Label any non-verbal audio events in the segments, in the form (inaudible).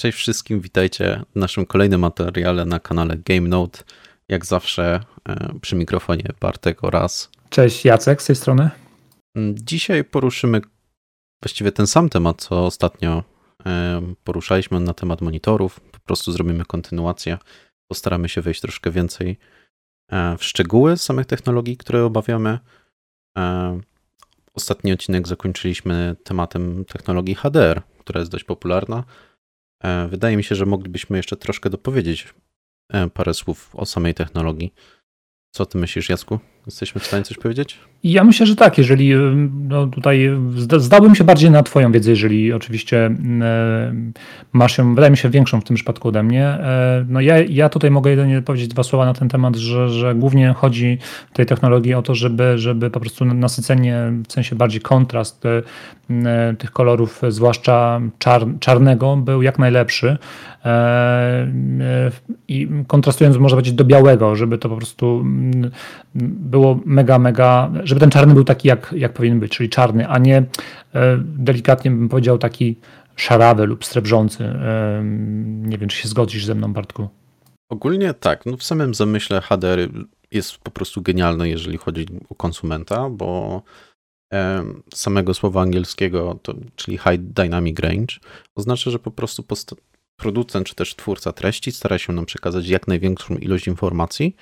Cześć wszystkim, witajcie w naszym kolejnym materiale na kanale Game Note. Jak zawsze e, przy mikrofonie Bartek oraz. Cześć Jacek z tej strony. Mm, dzisiaj poruszymy właściwie ten sam temat, co ostatnio e, poruszaliśmy na temat monitorów. Po prostu zrobimy kontynuację. Postaramy się wejść troszkę więcej e, w szczegóły samych technologii, które obawiamy. Ostatni odcinek zakończyliśmy tematem technologii HDR, która jest dość popularna. E, wydaje mi się, że moglibyśmy jeszcze troszkę dopowiedzieć e, parę słów o samej technologii. Co ty myślisz, Jacku? Jesteśmy w stanie coś powiedzieć? Ja myślę, że tak, jeżeli no tutaj zdałbym się bardziej na Twoją wiedzę, jeżeli oczywiście e, masz ją, wydaje mi się, większą w tym przypadku ode mnie. E, no ja, ja tutaj mogę jedynie powiedzieć dwa słowa na ten temat, że, że głównie chodzi w tej technologii o to, żeby, żeby po prostu nasycenie, w sensie bardziej kontrast e, tych kolorów, zwłaszcza czar, czarnego, był jak najlepszy. I kontrastując, może powiedzieć, do białego, żeby to po prostu było mega, mega, żeby ten czarny był taki, jak, jak powinien być, czyli czarny, a nie e, delikatnie bym powiedział taki szarawy lub srebrzący. E, nie wiem, czy się zgodzisz ze mną, Bartku. Ogólnie tak. No w samym zamyśle HDR jest po prostu genialny, jeżeli chodzi o konsumenta, bo samego słowa angielskiego, to, czyli High Dynamic Range, oznacza, że po prostu producent czy też twórca treści stara się nam przekazać jak największą ilość informacji,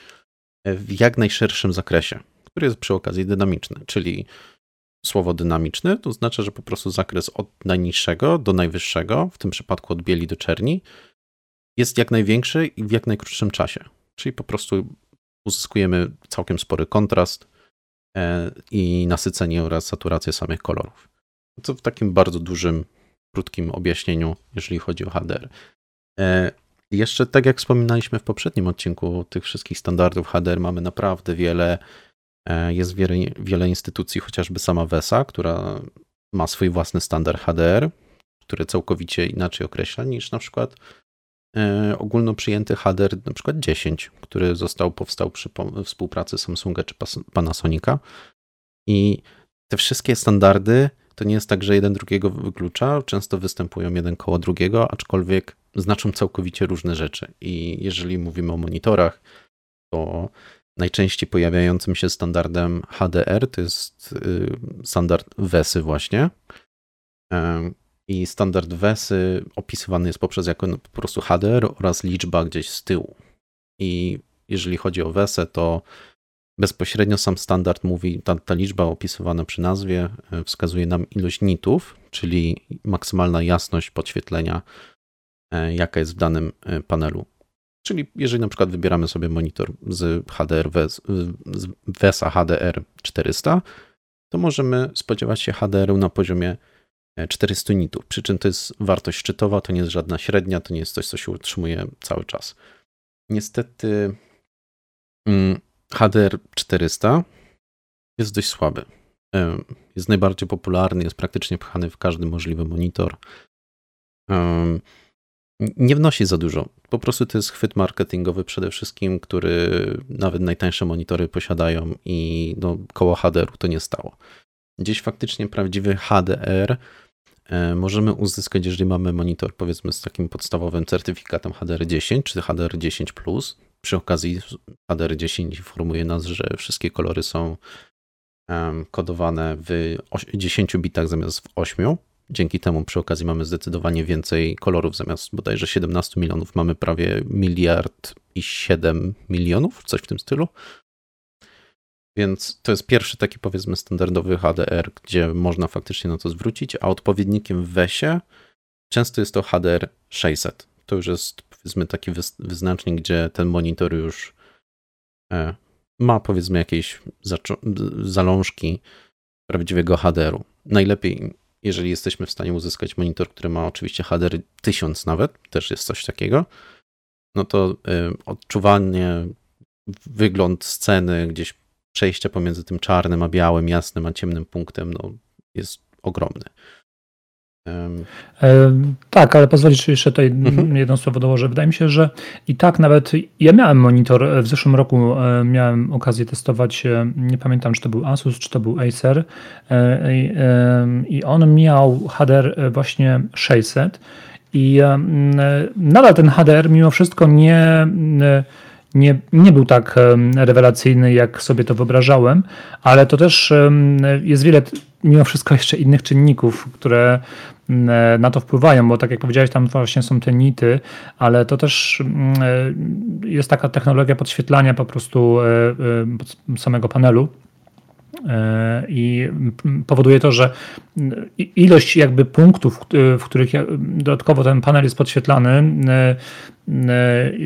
w jak najszerszym zakresie, który jest przy okazji dynamiczny, czyli słowo dynamiczny to oznacza, że po prostu zakres od najniższego do najwyższego, w tym przypadku od bieli do czerni, jest jak największy i w jak najkrótszym czasie. Czyli po prostu uzyskujemy całkiem spory kontrast e, i nasycenie oraz saturację samych kolorów. To w takim bardzo dużym, krótkim objaśnieniu, jeżeli chodzi o HDR. Jeszcze tak jak wspominaliśmy w poprzednim odcinku tych wszystkich standardów HDR mamy naprawdę wiele. E, jest wiele, wiele instytucji, chociażby sama VESA, która ma swój własny standard HDR, który całkowicie inaczej określa niż na przykład e, ogólno przyjęty HDR na przykład 10, który został, powstał przy współpracy Samsunga czy Panasonica. I te wszystkie standardy to nie jest tak, że jeden drugiego wyklucza, często występują jeden koło drugiego, aczkolwiek znaczą całkowicie różne rzeczy. I jeżeli mówimy o monitorach, to najczęściej pojawiającym się standardem HDR to jest y, standard WESY właśnie. I standard WESY opisywany jest poprzez jako po prostu HDR oraz liczba gdzieś z tyłu. I jeżeli chodzi o WESę, to bezpośrednio sam standard mówi, ta, ta liczba opisywana przy nazwie e, wskazuje nam ilość nitów, czyli maksymalna jasność podświetlenia, e, jaka jest w danym e, panelu. Czyli jeżeli na przykład wybieramy sobie monitor z HDR, z VESA HDR 400, to możemy spodziewać się HDR-u na poziomie 400 nitów. Przy czym to jest wartość szczytowa, to nie jest żadna średnia, to nie jest coś, co się utrzymuje cały czas. Niestety mm, HDR 400 jest dość słaby. Jest najbardziej popularny, jest praktycznie pchany w każdy możliwy monitor. Nie wnosi za dużo. Po prostu to jest chwyt marketingowy przede wszystkim, który nawet najtańsze monitory posiadają i no, koło HDR-u to nie stało. Gdzieś faktycznie prawdziwy HDR e, możemy uzyskać, jeżeli mamy monitor powiedzmy z takim podstawowym certyfikatem HDR10 czy HDR10+, przy okazji HDR10 informuje nas, że wszystkie kolory są kodowane w 10 bitach zamiast w 8. Dzięki temu przy okazji mamy zdecydowanie więcej kolorów zamiast bodajże 17 milionów mamy prawie miliard i 7 milionów, coś w tym stylu. Więc to jest pierwszy taki powiedzmy standardowy HDR, gdzie można faktycznie na to zwrócić, a odpowiednikiem w WESie często jest to HDR 600. To już jest powiedzmy taki wyznacznik, gdzie ten monitor już e, ma powiedzmy jakieś zalążki prawdziwego HDR-u. Najlepiej, jeżeli jesteśmy w stanie uzyskać monitor, który ma oczywiście HDR 1000 nawet, też jest coś takiego, no to e, odczuwanie, wygląd sceny, gdzieś przejście pomiędzy tym czarnym a białym, jasnym a ciemnym punktem, no, jest ogromny. Tak, ale pozwolisz jeszcze tutaj mhm. jedno słowo dołożę. Wydaje mi się, że i tak nawet ja miałem monitor w zeszłym roku, e, miałem okazję testować, e, nie pamiętam czy to był Asus, czy to był Acer e, i on miał HDR właśnie 600 I nadal ten HDR mimo wszystko nie nie, nie był tak rewelacyjny, jak sobie to wyobrażałem, ale to też jest wiele mimo wszystko jeszcze innych czynników, które na to wpływają, bo tak jak powiedziałeś, tam właśnie są te nity, ale to też jest taka technologia podświetlania po prostu e, e, samego panelu. E, I powoduje to, że ilość jakby punktów, w których dodatkowo ten panel jest podświetlany,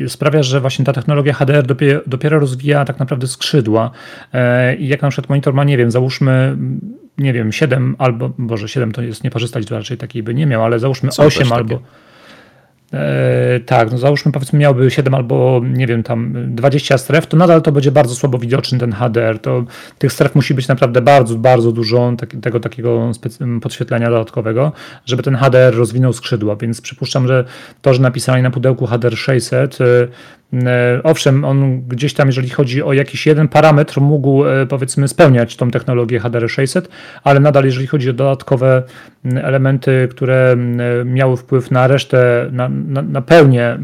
sprawia, że właśnie ta technologia HDR dopiero rozwija tak naprawdę skrzydła. I jak na przykład monitor ma, nie wiem, załóżmy nie wiem, 7 albo, Boże, 7 to jest nieparzysta liczba, raczej takiej by nie miał, ale załóżmy Są 8 albo. E, tak, no załóżmy powiedzmy miałby 7 albo nie wiem tam 20 stref, to nadal to będzie bardzo słabo widoczny ten HDR. To tych stref musi być naprawdę bardzo, bardzo dużo tak, tego takiego podświetlenia dodatkowego, żeby ten HDR rozwinął skrzydła, więc przypuszczam, że to, że napisali na pudełku HDR 600 E, owszem, on gdzieś tam, jeżeli chodzi o jakiś jeden parametr, mógł e, powiedzmy spełniać tą technologię HDR600, ale nadal, jeżeli chodzi o dodatkowe elementy, które miały wpływ na resztę, na, na, na pełnię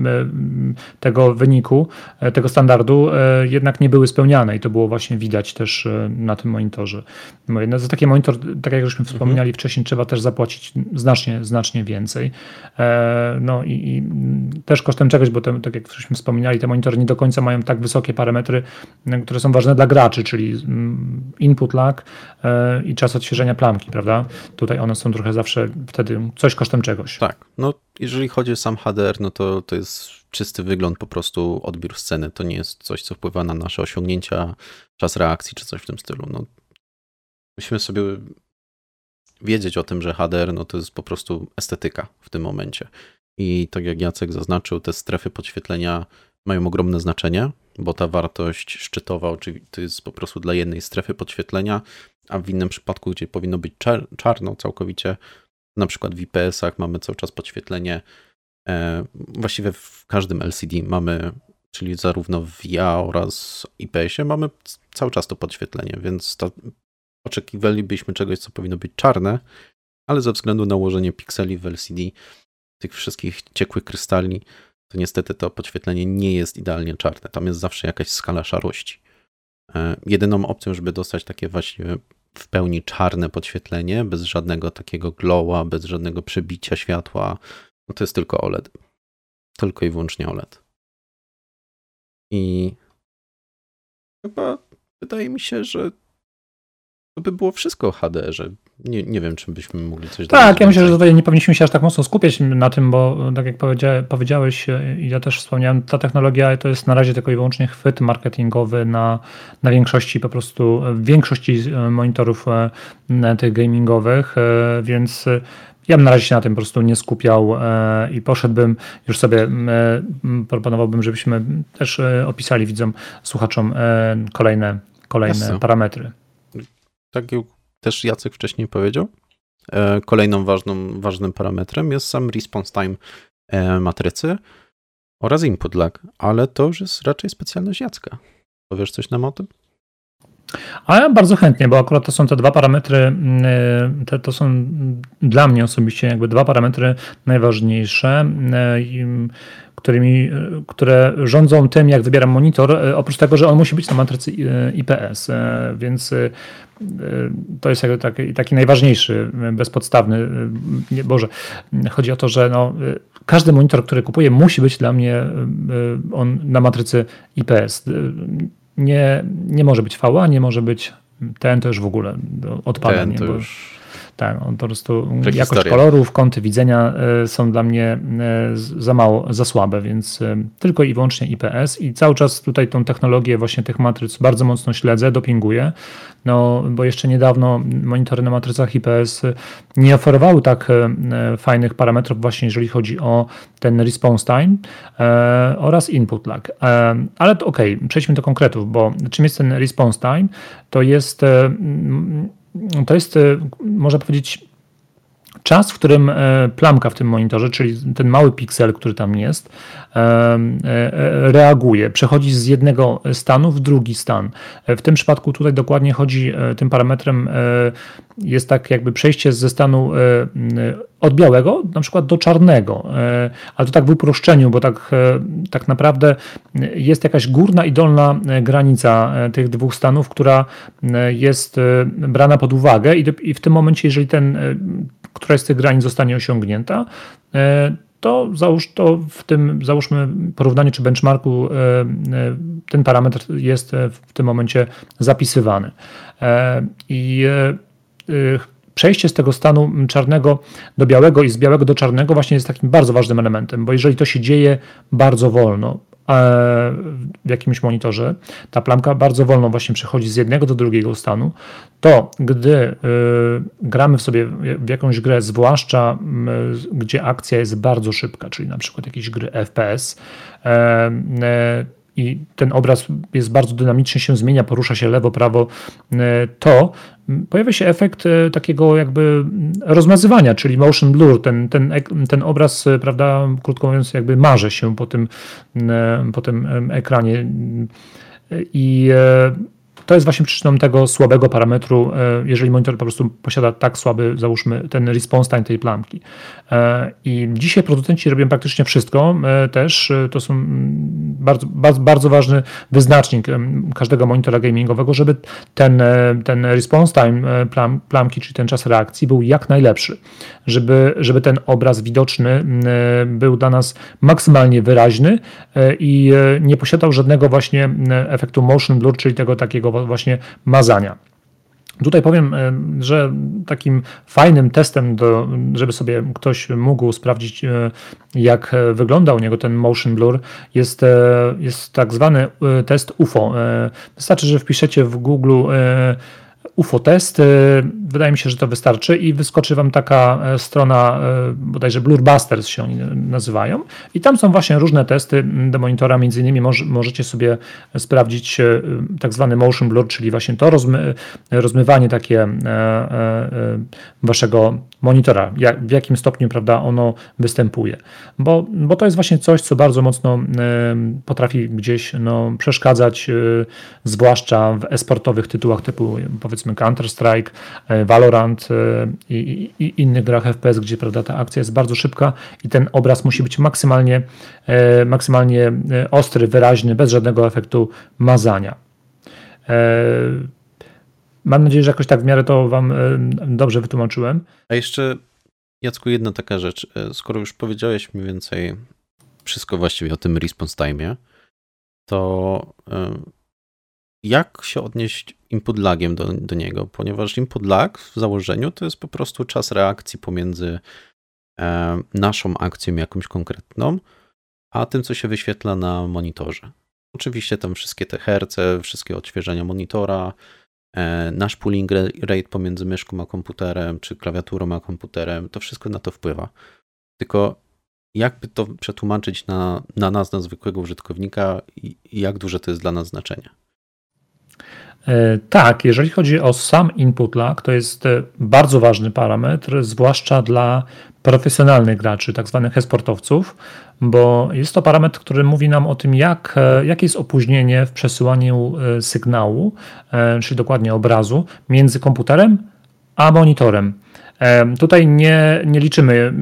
tego wyniku, e, tego standardu, jednak nie były spełniane i to było właśnie widać też na tym monitorze. No, za taki monitor, tak jak żeśmy wspomniali mhm. wcześniej, trzeba też zapłacić znacznie, znacznie więcej. No i, i też kosztem czegoś, bo te, tak jak żeśmy wspominali, i te monitory nie do końca mają tak wysokie parametry, które są ważne dla graczy, czyli mm, input lag e, i czas odświeżenia plamki, prawda? Tutaj one są trochę zawsze wtedy coś kosztem czegoś. Tak, no jeżeli chodzi o sam HDR, no to to jest czysty wygląd, po prostu odbiór sceny. To nie jest coś, co wpływa na nasze osiągnięcia, czas reakcji czy coś w tym stylu. No, musimy sobie wiedzieć o tym, że HDR no to jest po prostu estetyka w tym momencie. I tak jak Jacek zaznaczył, te strefy podświetlenia mają ogromne znaczenie, bo ta wartość szczytowa to jest po prostu dla jednej strefy podświetlenia, a w innym przypadku, gdzie powinno być czar czarno całkowicie, na przykład w IPS-ach mamy cały czas podświetlenie, e, właściwie w każdym LCD mamy, czyli zarówno w VIA oraz IPS-ie mamy cały czas to podświetlenie, więc to oczekiwalibyśmy czegoś, co powinno być czarne, ale ze względu na ułożenie pikseli w LCD, tych wszystkich ciekłych krystali, to niestety to podświetlenie nie jest idealnie czarne. Tam jest zawsze jakaś skala szarości. E, jedyną opcją, żeby dostać takie właśnie w pełni czarne podświetlenie, bez żadnego takiego glowa, bez żadnego przebicia światła, no to jest tylko OLED. Tylko i wyłącznie OLED. I chyba wydaje mi się, że to by było wszystko HD, że nie, nie wiem, czy byśmy mogli coś Tak, ja myślę, że tutaj nie powinniśmy się aż tak mocno skupiać na tym, bo tak jak powiedzia, powiedziałeś i ja też wspomniałem, ta technologia to jest na razie tylko i wyłącznie chwyt marketingowy na, na większości po prostu, większości monitorów e, tych gamingowych, e, więc ja bym na razie się na tym po prostu nie skupiał e, i poszedłbym, już sobie proponowałbym, żebyśmy też opisali widzom, słuchaczom kolejne, kolejne parametry. Tak też Jacek wcześniej powiedział, e, kolejną ważną, ważnym parametrem jest sam response time e, matrycy oraz input lag, ale to już jest raczej specjalność Jacka. Powiesz coś nam o tym? A ja bardzo chętnie, bo akurat to są te dwa parametry, mm, e, te, to są dla mnie osobiście jakby dwa parametry najważniejsze którymi, które rządzą tym, jak wybieram monitor, e, oprócz tego, że on musi być na matrycy e, IPS, e, więc to jest taki, taki najważniejszy, bezpodstawny, nie, Boże, chodzi o to, że no, każdy monitor, który kupuję, musi być dla mnie on na matrycy IPS. Nie, nie może być VA, nie może być ten to już w ogóle odpada. Ten to już tak, on po prostu jakość kolorów, kąty widzenia e, są dla mnie e, za mało, za słabe, więc e, tylko i wyłącznie IPS i cały czas tutaj tą technologię właśnie tych matryc bardzo mocno śledzę, dopinguję, no bo jeszcze niedawno monitory na matrycach IPS nie oferowały tak fajnych parametrów właśnie jeżeli chodzi o ten response time oraz input lag. Ale to ok, przejdźmy do konkretów, bo czym jest ten response time? To jest to jest, e, można powiedzieć, czas, w którym plamka w tym monitorze, czyli ten mały piksel, który tam jest, reaguje, przechodzi z jednego stanu w drugi stan. W tym przypadku tutaj dokładnie chodzi, tym parametrem jest tak jakby przejście ze stanu od białego na przykład do czarnego, e, ale to tak w uproszczeniu, bo tak, e, tak naprawdę jest jakaś górna i dolna e, granica tych dwóch stanów, która jest brana pod uwagę i w tym momencie, jeżeli ten, która z tych granic zostanie osiągnięta, to załóż to w tym, załóżmy porównaniu czy benchmarku, ten parametr jest w tym momencie zapisywany. I przejście z tego stanu czarnego do białego i z białego do czarnego właśnie jest takim bardzo ważnym elementem, bo jeżeli to się dzieje bardzo wolno, e, w jakimś monitorze, ta plamka bardzo wolno właśnie przechodzi z jednego do drugiego stanu, to gdy e, gramy w sobie w jakąś grę, zwłaszcza gdzie akcja jest bardzo szybka, czyli na przykład jakieś gry FPS, e, i ten obraz jest bardzo dynamicznie się zmienia, porusza się lewo, prawo, to pojawia się efekt e, takiego jakby rozmazywania, czyli motion blur. Ten, ten, ten obraz, e, prawda, krótko mówiąc, jakby marze się po tym, e, po tym ekranie. I to jest właśnie przyczyną tego słabego parametru, e, jeżeli monitor po prostu posiada tak słaby, załóżmy, ten response time tej plamki. E, I dzisiaj producenci robią praktycznie wszystko e, też. To są bardzo, bardzo, bardzo ważny wyznacznik każdego monitora gamingowego, żeby ten, ten response time plam, plamki, czyli ten czas reakcji był jak najlepszy, żeby, żeby ten obraz widoczny był dla nas maksymalnie wyraźny i nie posiadał żadnego właśnie efektu motion blur, czyli tego takiego właśnie mazania. Tutaj powiem, e, że takim fajnym testem, do, żeby sobie ktoś mógł sprawdzić, e, jak wygląda u niego ten motion blur, jest, e, jest tak zwany test UFO. Wystarczy, że wpiszecie w Google UFO test. Wydaje mi się, że to wystarczy i wyskoczy Wam taka e, strona, e, bodajże Blurbusters się oni nazywają i tam są właśnie różne testy do monitora, między innymi możecie sobie sprawdzić e, tak zwany motion blur, czyli właśnie to rozmy, rozmywanie takie Waszego monitora, jak, w jakim stopniu prawda, ono występuje, bo, bo to jest właśnie coś, co bardzo mocno potrafi gdzieś no, przeszkadzać, zwłaszcza w esportowych tytułach typu powiedzmy powiedzmy Counter-Strike, e, Valorant e, i, i, innych grach FPS, gdzie prawda, ta akcja jest bardzo szybka i ten obraz musi być maksymalnie, e, maksymalnie ostry, wyraźny, bez żadnego efektu mazania. Mam nadzieję, że jakoś tak w miarę to Wam dobrze wytłumaczyłem. A jeszcze, Jacku, jedna taka rzecz. Skoro już powiedziałeś mniej więcej wszystko właściwie o tym response time, to jak się odnieść input lagiem do, do niego, ponieważ input lag w założeniu to jest po prostu czas reakcji pomiędzy e, naszą akcją jakąś konkretną, a tym, co się wyświetla na monitorze. Oczywiście tam wszystkie te herce, wszystkie odświeżenia monitora, e, nasz pooling rate pomiędzy myszką a komputerem, czy klawiaturą a komputerem, to wszystko na to wpływa. Tylko jakby to przetłumaczyć na, na nas, na zwykłego użytkownika i jak duże to jest dla nas znaczenie? E, tak, jeżeli chodzi o sam input lag, to jest e, bardzo ważny parametr, zwłaszcza dla profesjonalnych graczy, tak zwanych e-sportowców, bo jest to parametr, który mówi nam o tym, jak, e, jakie jest opóźnienie w przesyłaniu sygnału, czyli dokładnie obrazu, między komputerem a monitorem. Tutaj nie, nie liczymy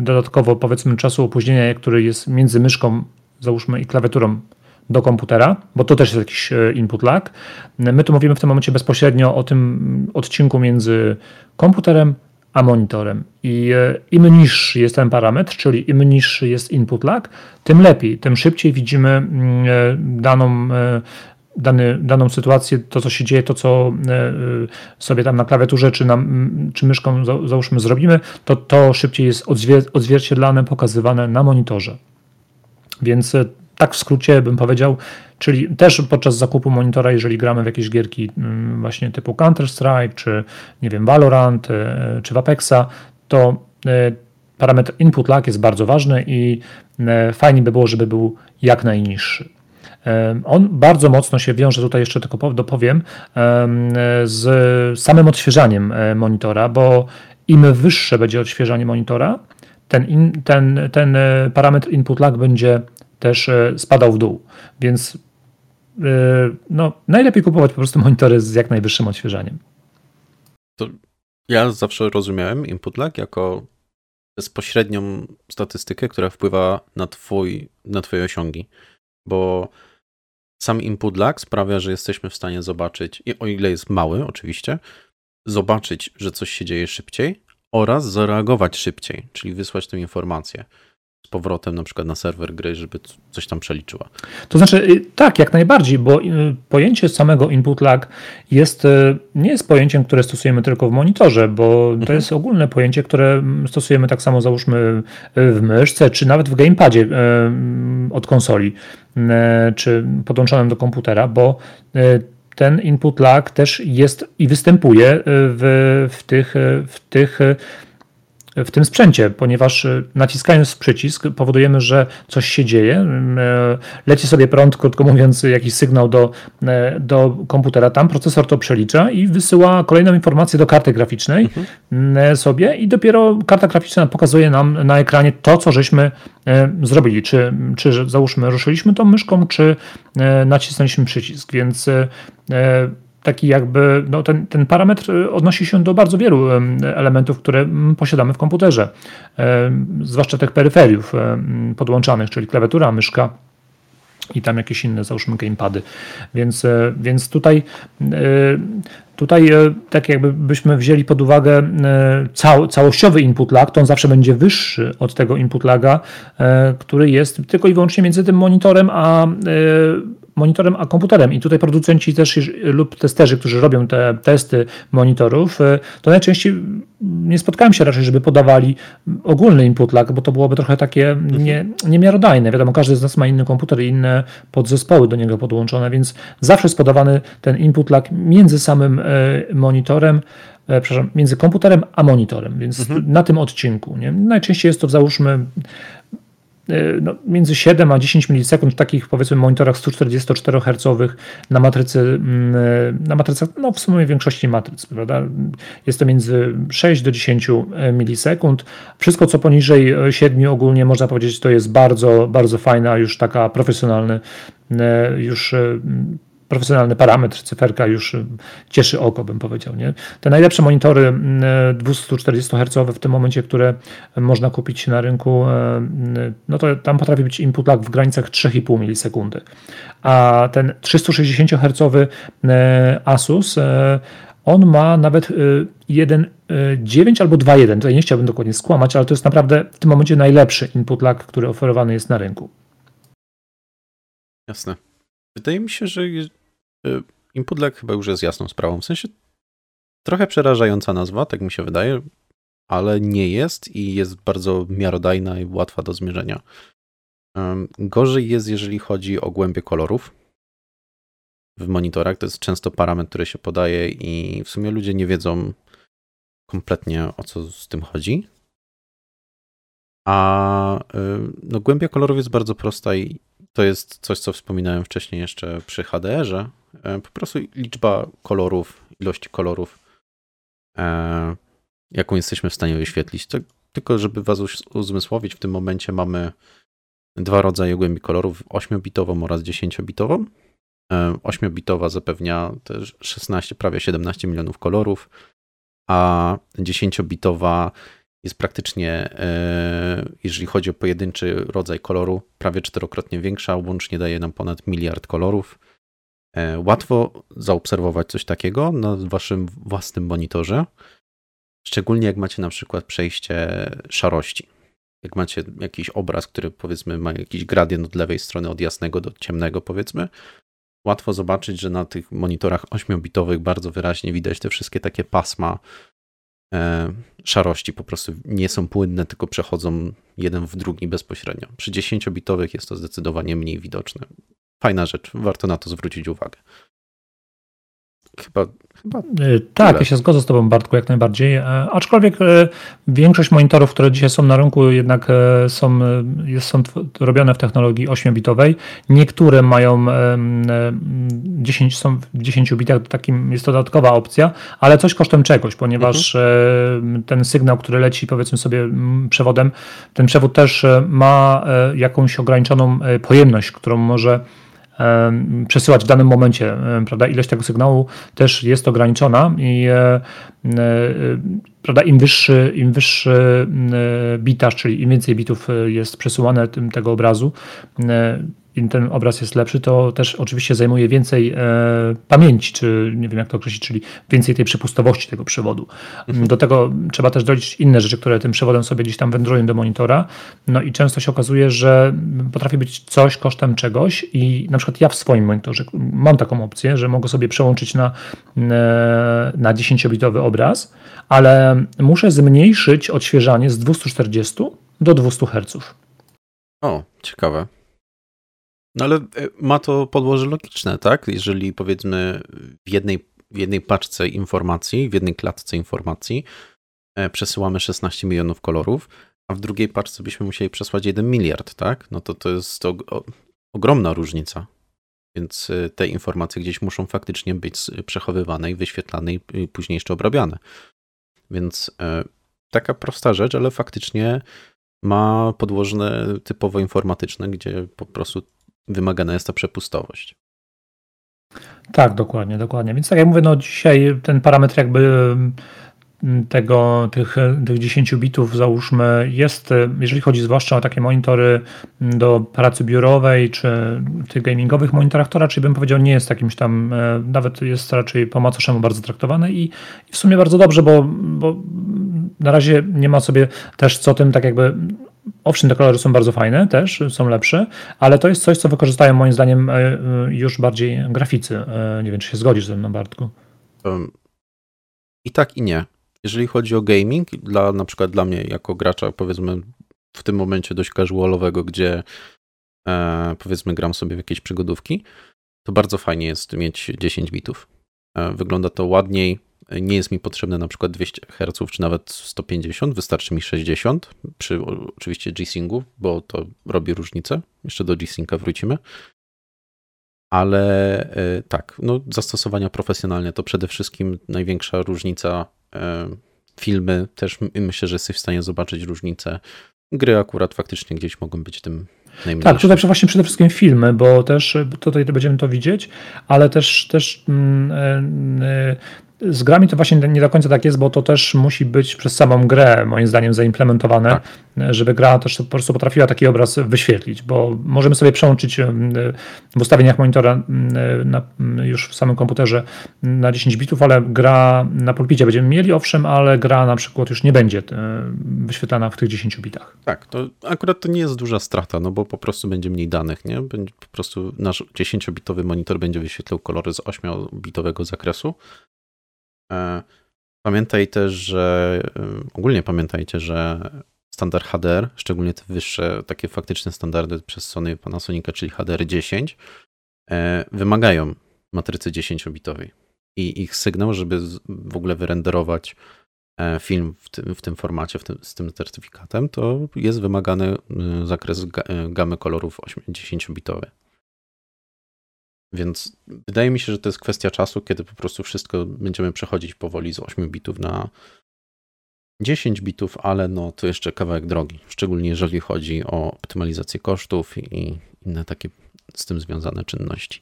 dodatkowo, powiedzmy, czasu opóźnienia, który jest między myszką, załóżmy, i klawiaturą do komputera, bo to też jest jakiś e, input lag. My tu mówimy w tym momencie bezpośrednio o tym odcinku między komputerem a monitorem. I e, im niższy jest ten parametr, czyli im niższy jest input lag, tym lepiej, tym szybciej widzimy mm, e, daną dany, daną sytuację, to co się dzieje, to co sobie tam na klawiaturze czy, na, czy myszką załóżmy zrobimy, to to szybciej jest odzwierciedlane, pokazywane na monitorze. Więc tak w skrócie bym powiedział, czyli też podczas zakupu monitora, jeżeli gramy w jakieś gierki mm, właśnie typu Counter-Strike, czy nie wiem, Valorant, e, czy w Apexa, to e, parametr input lag jest bardzo ważny i e, fajnie by było, żeby był jak najniższy. On bardzo mocno się wiąże, tutaj jeszcze tylko dopowiem, z samym odświeżaniem monitora, bo im wyższe będzie odświeżanie monitora, ten, in, ten, ten parametr input lag będzie też e, spadał w dół. Więc e, no, najlepiej kupować po prostu monitory z jak najwyższym odświeżaniem. To ja zawsze rozumiałem input lag jako bezpośrednią statystykę, która wpływa na, twój, na twoje osiągi, bo sam input lag sprawia, że jesteśmy w stanie zobaczyć, o ile jest mały oczywiście, zobaczyć, że coś się dzieje szybciej oraz zareagować szybciej, czyli wysłać tę informację powrotem na przykład na serwer gry, żeby coś tam przeliczyła. To znaczy y, tak, jak najbardziej, bo y, pojęcie samego input lag jest, y, nie jest pojęciem, które stosujemy tylko w monitorze, bo mhm. to jest ogólne pojęcie, które stosujemy tak samo załóżmy w myszce, czy nawet w gamepadzie od konsoli, czy podłączonym do komputera, bo ten input lag też jest i występuje w, w tych, w tych w tym sprzęcie, ponieważ e, naciskając przycisk powodujemy, że coś się dzieje. E, leci sobie prąd, krótko mówiąc, jakiś sygnał do, e, do komputera. Tam procesor to przelicza i wysyła kolejną informację do karty graficznej mhm. sobie i dopiero karta graficzna pokazuje nam na ekranie to, co żeśmy zrobili. Czy, czy załóżmy ruszyliśmy tą myszką, czy nacisnęliśmy przycisk. Więc taki jakby, no ten, ten parametr y, odnosi się do bardzo wielu elementów, które posiadamy w komputerze, zwłaszcza tych peryferiów podłączanych, czyli klawiatura, myszka i tam jakieś inne, załóżmy gamepady. Więc, e, więc tutaj e, Tutaj e, tak jakby byśmy wzięli pod uwagę cał, całościowy input lag, to on zawsze będzie wyższy od tego input laga, który jest tylko i wyłącznie między tym monitorem a monitorem a komputerem. I tutaj producenci też lub testerzy, którzy robią te testy monitorów, e, to najczęściej nie spotkałem się raczej, żeby podawali ogólny input lag, bo to byłoby trochę takie mhm. nie, niemiarodajne. Wiadomo, każdy z nas ma inny komputer i inne podzespoły do niego podłączone, więc zawsze jest podawany ten input lag między samym e, monitorem, e, przepraszam, między komputerem a monitorem, więc mhm. na tym odcinku. Nie? Najczęściej jest to, załóżmy, no, między 7 a 10 milisekund w takich powiedzmy monitorach 144 Hz na matrycy, mm, e, na matrycach, no w sumie większości matryc, prawda? Jest to między 6 do 10 e, milisekund. Wszystko co poniżej 7 ogólnie można powiedzieć to jest bardzo, bardzo fajna już taka profesjonalny już profesjonalny parametr, cyferka już y, cieszy oko, bym powiedział. Nie? Te najlepsze monitory 240 Hz w tym momencie, które można kupić na rynku, e, no to tam potrafi być input lag w granicach 3,5 milisekundy. A ten 360 Hz Asus on ma nawet 1.9 albo 2.1. Tutaj nie chciałbym dokładnie skłamać, ale to jest naprawdę w tym momencie najlepszy input lag, który oferowany jest na rynku. Jasne. Wydaje mi się, że Y, input lag chyba już jest jasną sprawą. W sensie trochę przerażająca nazwa, tak mi się wydaje, ale nie jest i jest bardzo miarodajna i łatwa do zmierzenia. Gorzej jest, jeżeli chodzi o głębię kolorów w monitorach. To jest często parametr, który się podaje i w sumie ludzie nie wiedzą kompletnie o co z tym chodzi. A y, no, głębia kolorów jest bardzo prosta i to jest coś, co wspominałem wcześniej jeszcze przy HDR-ze, po prostu liczba kolorów, ilości kolorów, e, jaką jesteśmy w stanie wyświetlić. To, tylko żeby was uzmysłowić, w tym momencie mamy dwa rodzaje głębi kolorów, 8-bitową oraz 10-bitową. 8-bitowa e, zapewnia też 16, prawie 17 milionów kolorów, a 10-bitowa jest praktycznie, jeżeli chodzi o pojedynczy rodzaj koloru, prawie czterokrotnie większa, łącznie daje nam ponad miliard kolorów. E, łatwo zaobserwować coś takiego na waszym własnym monitorze, szczególnie jak macie na przykład przejście szarości. Jak macie jakiś obraz, który powiedzmy ma jakiś gradient od lewej strony, od jasnego do ciemnego, powiedzmy, łatwo zobaczyć, że na tych monitorach 8-bitowych bardzo wyraźnie widać te wszystkie takie pasma e, szarości, po prostu nie są płynne, tylko przechodzą jeden w drugi bezpośrednio. Przy 10-bitowych jest to zdecydowanie mniej widoczne fajna rzecz, warto na to zwrócić uwagę. chyba Chyba y, tak, ja się zgodzę z Tobą, Bartku, jak najbardziej. E, aczkolwiek e, większość monitorów, które dzisiaj są na rynku, jednak e, są, są robione w technologii 8-bitowej. Niektóre mają 10, są w 10 bitach, takim jest to dodatkowa opcja, ale coś kosztem czegoś, ponieważ mhm. ten sygnał, który leci powiedzmy sobie przewodem, ten przewód też ma jakąś ograniczoną pojemność, którą może przesyłać w danym momencie, prawda? Ilość tego sygnału też jest ograniczona i e, e, prawda, im wyższy, im wyższy bitaż, czyli im więcej bitów jest przesyłane tym, tego obrazu, im ten obraz jest lepszy, to też oczywiście zajmuje więcej e, pamięci, czy nie wiem jak to określić, czyli więcej tej przepustowości tego przewodu. Mhm. Do tego trzeba też doliczyć inne rzeczy, które tym przewodem sobie gdzieś tam wędrują do monitora. No i często się okazuje, że potrafi być coś kosztem czegoś i na przykład ja w swoim monitorze mam taką opcję, że mogę sobie przełączyć na, e, na 10-bitowy obraz, ale muszę zmniejszyć odświeżanie z 240 do 200 Hz. O, ciekawe. No ale e, ma to podłoże logiczne, tak? Jeżeli powiedzmy w jednej, w jednej paczce informacji, w jednej klatce informacji e, przesyłamy 16 milionów kolorów, a w drugiej paczce byśmy musieli przesłać 1 miliard, tak? No to to jest to ogromna różnica. Więc e, te informacje gdzieś muszą faktycznie być przechowywane i wyświetlane i później jeszcze obrabiane. Więc taka prosta rzecz, ale faktycznie ma podłoże typowo informatyczne, gdzie po prostu wymagana jest ta przepustowość. Tak, dokładnie, dokładnie. Więc tak jak mówię, no dzisiaj ten parametr jakby mm, tego, tych, tych 10 bitów załóżmy jest, jeżeli chodzi zwłaszcza o takie monitory mm, do pracy biurowej czy tych gamingowych monitorach, to raczej bym powiedział nie jest jakimś tam, e, nawet jest raczej po macoszemu bardzo traktowane i, i w sumie bardzo dobrze, bo, bo na razie nie ma sobie też co tym tak jakby Owszem, te kolory są bardzo fajne, też są lepsze, ale to jest coś, co wykorzystają moim zdaniem e, e, już bardziej graficy. E, nie wiem, czy się zgodzisz ze mną, Bartku. I tak, i nie. Jeżeli chodzi o gaming, dla na przykład dla mnie jako gracza, powiedzmy w tym momencie dość casualowego, gdzie powiedzmy gram sobie w jakieś przygodówki, to bardzo fajnie jest mieć 10 bitów. wygląda to ładniej, nie jest mi potrzebne na przykład 200 Hz czy nawet 150, wystarczy mi 60 przy oczywiście G-Syngu, bo to robi różnicę. Jeszcze do G-Synka wrócimy. Ale e, tak, no, zastosowania profesjonalne to przede wszystkim największa różnica. E, filmy też myślę, że jesteś w stanie zobaczyć różnicę. Gry akurat faktycznie gdzieś mogą być tym tak, tutaj właśnie przede wszystkim filmy, bo też tutaj będziemy to widzieć, ale też, też mm, e, z grami to właśnie nie do końca tak jest, bo to też musi być przez samą grę, moim zdaniem, zaimplementowane, tak. żeby gra też po prostu potrafiła taki obraz wyświetlić, bo możemy sobie przełączyć w ustawieniach monitora na, już w samym komputerze na 10 bitów, ale gra na pulpicie będziemy mieli, owszem, ale gra na przykład już nie będzie e, wyświetlana w tych 10 bitach. Tak, to akurat to nie jest duża strata, no bo po prostu będzie mniej danych, nie? Będzie po prostu nasz 10-bitowy monitor będzie wyświetlał kolory z 8-bitowego zakresu, pamiętaj też, że e, ogólnie pamiętajcie, że standard HDR, szczególnie te wyższe, takie faktyczne standardy przez Sony Panasonica, czyli HDR 10, e, wymagają matrycy 10-bitowej. I ich sygnał, żeby w ogóle wyrenderować film w tym, w tym formacie, w tym, z tym certyfikatem, to jest wymagany zakres gamy kolorów 10-bitowy. Więc wydaje mi się, że to jest kwestia czasu, kiedy po prostu wszystko będziemy przechodzić powoli z 8 bitów na 10 bitów, ale no to jeszcze kawałek drogi, szczególnie jeżeli chodzi o optymalizację kosztów i inne takie z tym związane czynności.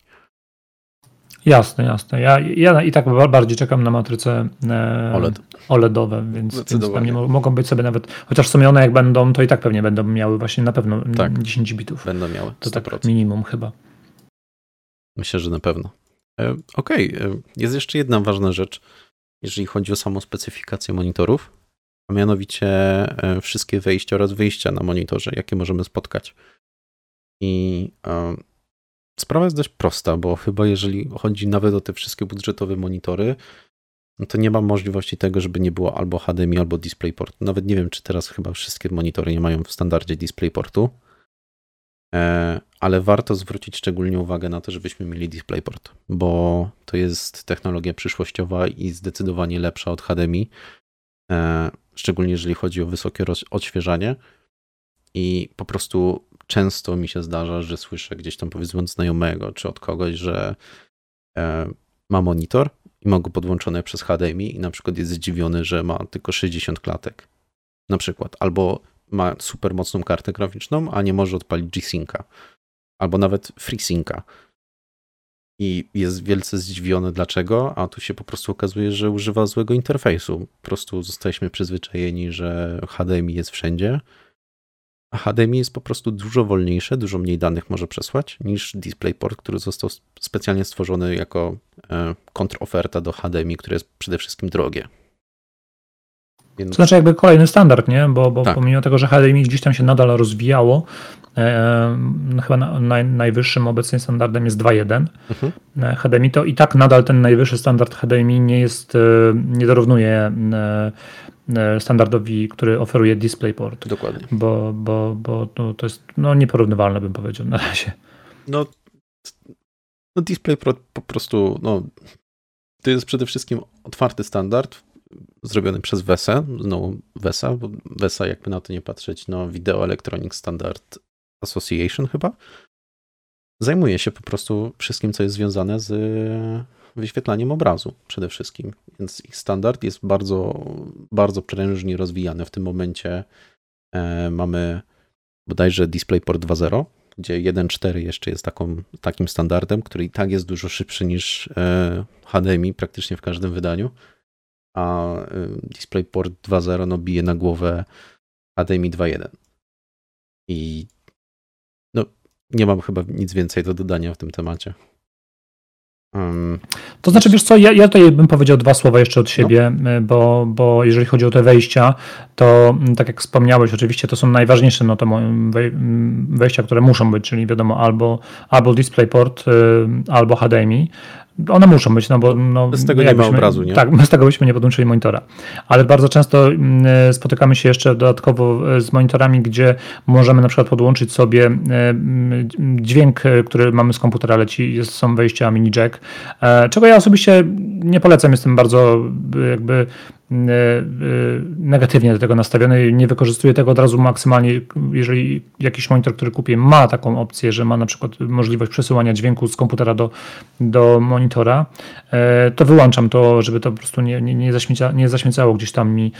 Jasne, jasne. Ja, ja i tak bardziej czekam na matryce OLED. OLEDowe, więc, więc tam nie mogą być sobie nawet, chociaż w sumie one jak będą, to i tak pewnie będą miały właśnie na pewno tak, 10 bitów. Będą miały. 100%. To tak minimum chyba. Myślę, że na pewno. E, okej, okay. E, jest jeszcze jedna ważna rzecz, jeżeli chodzi o samą specyfikację monitorów, a mianowicie e, wszystkie wejścia oraz wyjścia na monitorze, jakie możemy spotkać. I sprawa jest dość prosta, bo chyba jeżeli chodzi nawet o te wszystkie budżetowe monitory, no to nie ma możliwości tego, żeby nie było albo HDMI, albo DisplayPort. Nawet nie wiem, czy teraz chyba wszystkie monitory nie mają w standardzie DisplayPortu. Ale warto zwrócić szczególnie uwagę na to, żebyśmy mieli DisplayPort, bo to jest technologia przyszłościowa i zdecydowanie lepsza od HDMI, e, szczególnie jeżeli chodzi o wysokie odświeżanie. I po prostu często mi się zdarza, że słyszę gdzieś tam powiedzmy od znajomego czy od kogoś, że e, ma monitor i ma go podłączone przez HDMI i na przykład jest zdziwiony, że ma tylko 60 klatek. Na przykład. Albo ma super mocną kartę graficzną, a nie może odpalić G-Synca albo nawet FreeSynca. I jest wielce zdziwiony dlaczego, a tu się po prostu okazuje, że używa złego interfejsu. Po prostu zostaliśmy przyzwyczajeni, że HDMI jest wszędzie, a HDMI jest po prostu dużo wolniejsze, dużo mniej danych może przesłać niż DisplayPort, który został specjalnie stworzony jako e, kontroferta do HDMI, które jest przede wszystkim drogie. Więc... To znaczy jakby kolejny standard, nie? Bo, bo tak. pomimo tego, że HDMI gdzieś tam się nadal rozwijało, e, no chyba na, na, najwyższym obecnie standardem jest 2.1 mhm. E, HDMI, to i tak nadal ten najwyższy standard HDMI nie jest, e, nie dorównuje standardowi, który oferuje DisplayPort. Dokładnie. Bo, bo, bo no, to jest no, nieporównywalne, bym powiedział na razie. No, no DisplayPort po prostu, no, to jest przede wszystkim otwarty standard, zrobiony przez WESA, znowu WESA, bo WESA jakby na to nie patrzeć, no Video Electronic Standard Association chyba, zajmuje się po prostu wszystkim, co jest związane z wyświetlaniem obrazu przede wszystkim. Więc ich standard jest bardzo, bardzo prężnie rozwijany. W tym momencie e, mamy bodajże DisplayPort 2.0, gdzie 1.4 jeszcze jest taką, takim standardem, który i tak jest dużo szybszy niż e, HDMI praktycznie w każdym wydaniu a DisplayPort 2.0 no, bije na głowę HDMI 2.1. I no, nie mam chyba nic więcej do dodania w tym temacie. Um, to znaczy, wiesz co, ja, ja tutaj bym powiedział dwa słowa jeszcze od siebie, no. bo, bo jeżeli chodzi o te wejścia, to tak jak wspomniałeś, oczywiście to są najważniejsze no to wejścia, które muszą być, czyli wiadomo albo, albo DisplayPort, albo HDMI. One muszą być, no bo. No, bez tego nie ma obrazu, nie? Tak, bez tego byśmy nie podłączyli monitora. Ale bardzo często mm, spotykamy się jeszcze dodatkowo e, z monitorami, gdzie możemy na przykład podłączyć sobie e, mm, dźwięk, e, który mamy z komputera leci, jest, są wejścia mini jack, czego ja osobiście nie polecam, jestem bardzo jakby E, e, negatywnie do tego nastawiony, nie wykorzystuję tego od razu maksymalnie, jeżeli jakiś monitor, który kupię ma taką opcję, że ma na przykład możliwość przesyłania dźwięku z komputera do, do monitora, e, to wyłączam to, żeby to po prostu nie, nie, nie, zaśmieca, nie zaśmiecało gdzieś tam mi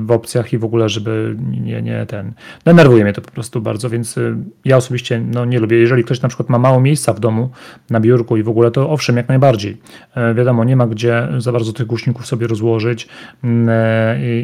w opcjach i w ogóle, żeby nie, nie ten, denerwuje mnie to po prostu bardzo, więc ja osobiście no, nie lubię, jeżeli ktoś na przykład ma mało miejsca w domu, na biurku i w ogóle, to owszem, jak najbardziej. Wiadomo, nie ma gdzie za bardzo tych głośników sobie rozłożyć, e,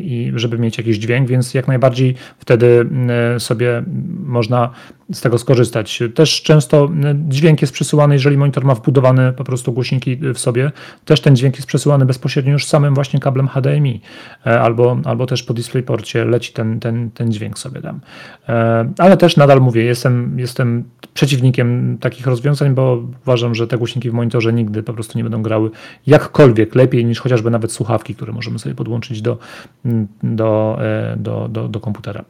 i żeby mieć jakiś dźwięk, więc jak najbardziej wtedy mm, sobie można z tego skorzystać. Też często dźwięk jest przesyłany, jeżeli monitor ma wbudowane po prostu głośniki w sobie, też ten dźwięk jest przesyłany bezpośrednio już samym właśnie kablem HDMI, e, albo, albo też po DisplayPorcie leci ten, ten, ten dźwięk sobie tam. E, ale też nadal mówię, jestem, jestem przeciwnikiem takich rozwiązań, bo uważam, że te głośniki w monitorze nigdy po prostu nie będą grały jakkolwiek lepiej niż chociażby nawet słuchawki, które możemy sobie podłączyć do, do, e, do, do, do komputera.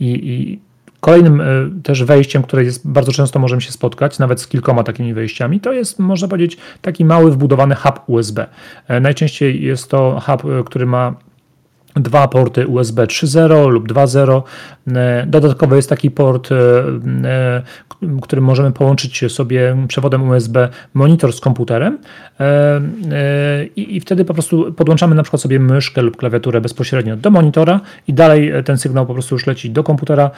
I, i Kolejnym e, też wejściem, które jest bardzo często możemy się spotkać, nawet z kilkoma takimi wejściami, to jest, można powiedzieć, taki mały wbudowany hub USB. E, najczęściej jest to hub, który ma dwa porty USB 3.0 lub 2.0. E, dodatkowo jest taki port, e, e, którym możemy połączyć sobie przewodem USB monitor z komputerem i, wtedy po prostu podłączamy na przykład sobie myszkę lub klawiaturę bezpośrednio do monitora i dalej ten sygnał po prostu już leci do komputera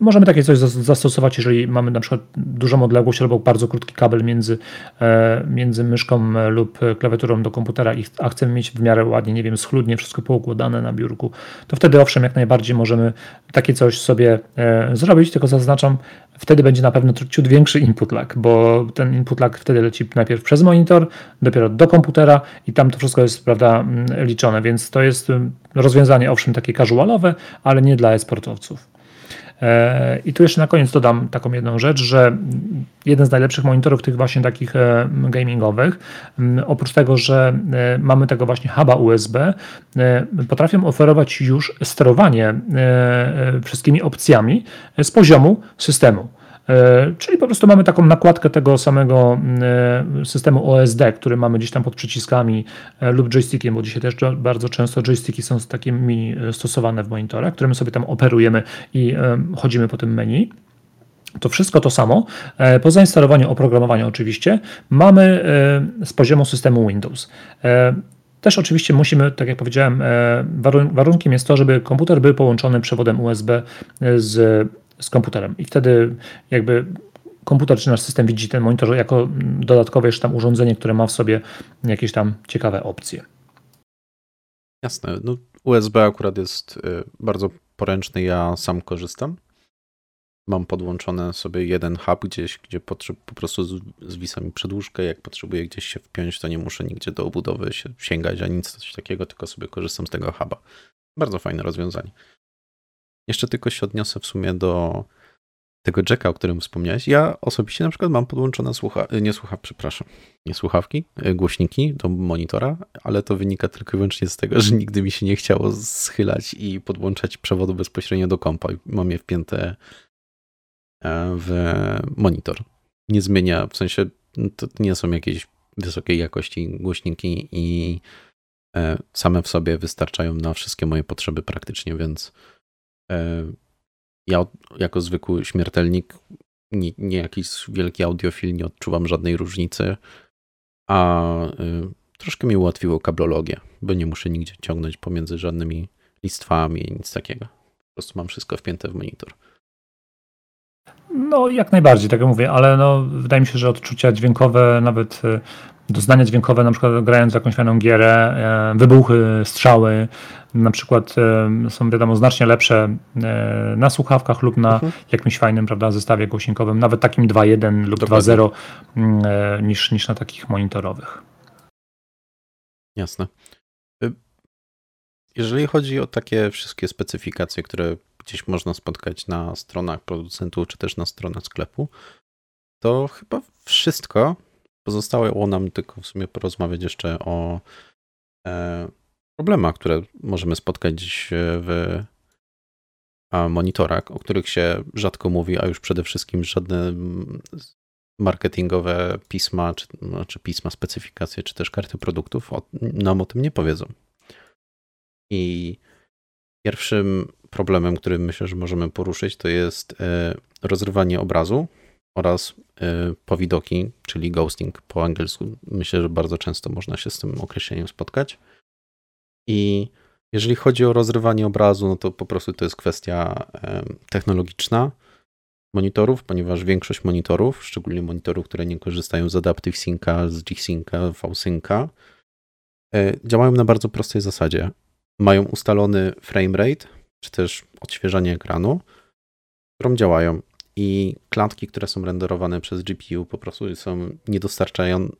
Możemy takie coś zastosować, jeżeli mamy na przykład dużą odległość albo bardzo krótki kabel między, e, między myszką e, lub klawiaturą do komputera, a chcemy mieć w miarę ładnie, nie wiem, schludnie wszystko poukładane na biurku, to wtedy owszem, jak najbardziej możemy takie coś sobie e, zrobić, tylko zaznaczam, wtedy będzie na pewno ciut większy input lag, bo ten input lag wtedy leci najpierw przez monitor, dopiero do komputera i tam to wszystko jest prawda, liczone, więc to jest rozwiązanie owszem takie casualowe, ale nie dla e-sportowców. E, I tu jeszcze na koniec dodam taką jedną rzecz, że jeden z najlepszych monitorów tych właśnie takich e, gamingowych, oprócz tego, że e, mamy tego właśnie huba USB, potrafią oferować już sterowanie wszystkimi opcjami z poziomu systemu. E, czyli po prostu mamy taką nakładkę tego samego e, systemu OSD, który mamy gdzieś tam pod przyciskami e, lub joystickiem, bo dzisiaj też bardzo często joysticki są z takimi stosowane w monitorach, które my sobie tam operujemy i chodzimy po tym menu. To wszystko to samo, po zainstalowaniu oprogramowania oczywiście, mamy z poziomu systemu Windows. Też oczywiście musimy, tak jak powiedziałem, warunkiem jest to, żeby komputer był połączony przewodem USB z z komputerem. I wtedy jakby komputer czy nasz system widzi ten monitor jako dodatkowe jeszcze tam urządzenie, które ma w sobie jakieś tam ciekawe opcje. Jasne. No, USB akurat jest y, bardzo poręczny. Ja sam korzystam. Mam podłączone sobie jeden hub gdzieś, gdzie po prostu zwisa mi przedłużkę. Jak potrzebuję gdzieś się wpiąć, to nie muszę nigdzie do obudowy się sięgać, ani nic takiego, tylko sobie korzystam z tego huba. Bardzo fajne rozwiązanie. Jeszcze tylko się odniosę w sumie do tego jacka, o którym wspomniałeś. Ja osobiście na przykład mam podłączone słucha, nie słucha, przepraszam, nie słuchawki, e, głośniki do monitora, ale to wynika tylko i wyłącznie z tego, że nigdy mi się nie chciało schylać i podłączać przewodu bezpośrednio do kompa. Mam je wpięte e, w monitor. Nie zmienia, w sensie to nie są jakieś wysokiej jakości głośniki i e, same w sobie wystarczają na wszystkie moje potrzeby praktycznie, więc ja jako zwykły śmiertelnik, nie, nie jakiś wielki audiofil, nie odczuwam żadnej różnicy, a y, troszkę mi ułatwiło kablologię, bo nie muszę nigdzie ciągnąć pomiędzy żadnymi listwami, nic takiego. Po prostu mam wszystko wpięte w monitor. No, jak najbardziej, tak jak mówię, ale no, wydaje mi się, że odczucia dźwiękowe, nawet y, doznania dźwiękowe, na przykład grając jakąś fajną gierę, e, wybuchy, strzały, na przykład e, są wiadomo znacznie lepsze e, na słuchawkach lub na mhm. jakimś fajnym prawda, zestawie głośnikowym, nawet takim 2.1 lub 2.0 mm, niż, niż na takich monitorowych. Jasne. Y, jeżeli chodzi o takie wszystkie specyfikacje, które gdzieś można spotkać na stronach producentów, czy też na stronach sklepu, to chyba wszystko. Pozostało nam tylko w sumie porozmawiać jeszcze o e, problemach, które możemy spotkać dziś w monitorach, o których się rzadko mówi, a już przede wszystkim żadne marketingowe pisma, czy, czy pisma, specyfikacje, czy też karty produktów nam o tym nie powiedzą. I pierwszym problemem, który myślę, że możemy poruszyć, to jest e, rozrywanie obrazu oraz e, powidoki, czyli ghosting po angielsku. Myślę, że bardzo często można się z tym określeniem spotkać. I jeżeli chodzi o rozrywanie obrazu, no to po prostu to jest kwestia technologiczna monitorów, ponieważ większość monitorów, szczególnie monitorów, które nie korzystają z Adaptive Synca, z G-Synca, V-Synca, e, działają na bardzo prostej zasadzie. Mają ustalony frame rate, czy też odświeżanie ekranu, którą działają i klatki, które są renderowane przez GPU po prostu są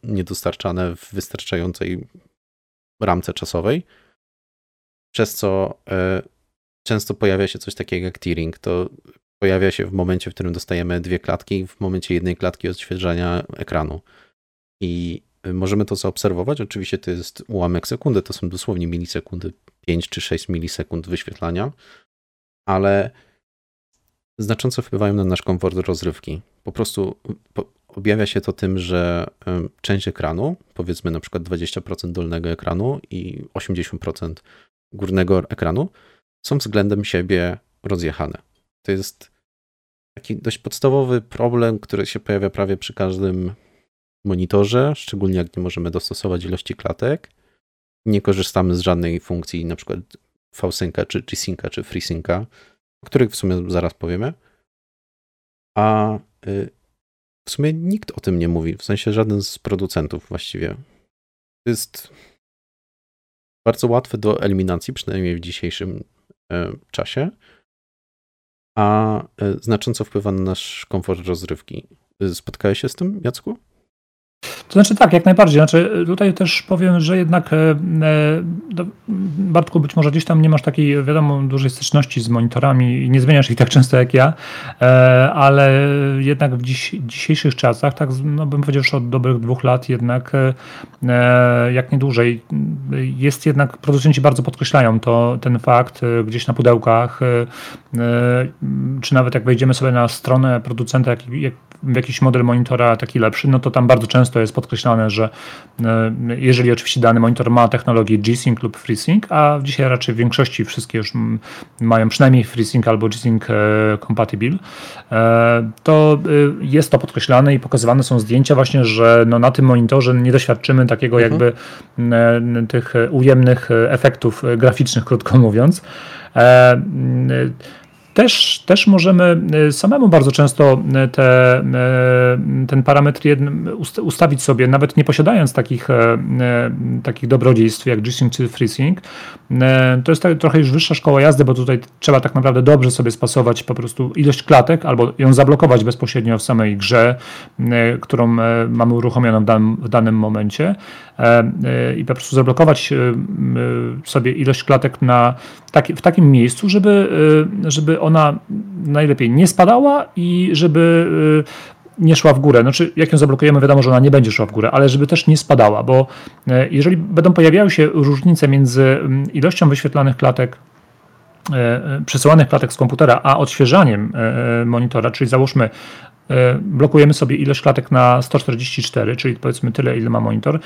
niedostarczane w wystarczającej ramce czasowej, przez co e, często pojawia się coś takiego jak tearing. To pojawia się w momencie, w którym dostajemy dwie klatki, w momencie jednej klatki odświeżania ekranu. I możemy to zaobserwować. Oczywiście to jest ułamek sekundy, to są dosłownie milisekundy, 5 czy 6 milisekund wyświetlania, ale znacząco wpływają na nasz komfort rozrywki. Po prostu objawia się to tym, że część ekranu, powiedzmy na przykład 20% dolnego ekranu i 80% górnego ekranu są względem siebie rozjechane. To jest taki dość podstawowy problem, który się pojawia prawie przy każdym monitorze, szczególnie jak nie możemy dostosować ilości klatek. Nie korzystamy z żadnej funkcji, na przykład V-Synca, czy G-Synca, czy FreeSynca, o których w sumie zaraz powiemy. A y, w sumie nikt o tym nie mówi, w sensie żaden z producentów właściwie. Jest bardzo łatwe do eliminacji, przynajmniej w dzisiejszym e, czasie, a e, znacząco wpływa na nasz komfort rozrywki. Spotkałeś się z tym, Jacku? To znaczy tak, jak najbardziej. Znaczy tutaj też powiem, że jednak e, e, Bartku, być może gdzieś tam nie masz takiej, wiadomo, dużej styczności z monitorami i nie zmieniasz ich tak często jak ja, e, ale jednak w dziś, dzisiejszych czasach, tak no bym powiedział, że od dobrych dwóch lat jednak, jak nie dłużej, jest jednak, producenci bardzo podkreślają to, ten fakt gdzieś na pudełkach, czy nawet jak wejdziemy sobie na stronę producenta, jak, jak jakiś model monitora taki lepszy, no to tam bardzo często jest podkreślane, że e, jeżeli oczywiście dany monitor ma technologię G-Sync lub FreeSync, a dzisiaj raczej w większości wszystkie już mają przynajmniej FreeSync albo G-Sync e, compatible, e, to jest to podkreślane i pokazywane są zdjęcia właśnie, że no na tym monitorze nie doświadczymy takiego mhm. jakby tych ujemnych efektów graficznych, krótko mówiąc. Też, też możemy y, samemu bardzo często y, te, y, ten parametr ustawić sobie, nawet nie posiadając takich, takich dobrodziejstw jak G-Sync czy FreeSync. To jest trochę już wyższa szkoła jazdy, bo tutaj trzeba tak naprawdę dobrze sobie spasować po prostu ilość klatek albo ją zablokować bezpośrednio w samej grze, którą mamy uruchomioną w danym, momencie i po prostu zablokować sobie ilość klatek na w takim miejscu, żeby, żeby ona najlepiej nie spadała i żeby y, nie szła w górę. Znaczy, jak ją zablokujemy, wiadomo, że ona nie będzie szła w górę, ale żeby też nie spadała, bo e, jeżeli będą pojawiały się różnice między mm, ilością wyświetlanych klatek, e, przesyłanych klatek z komputera, a odświeżaniem monitora, czyli załóżmy, blokujemy sobie ilość klatek na 144, czyli powiedzmy tyle, ile ma monitor,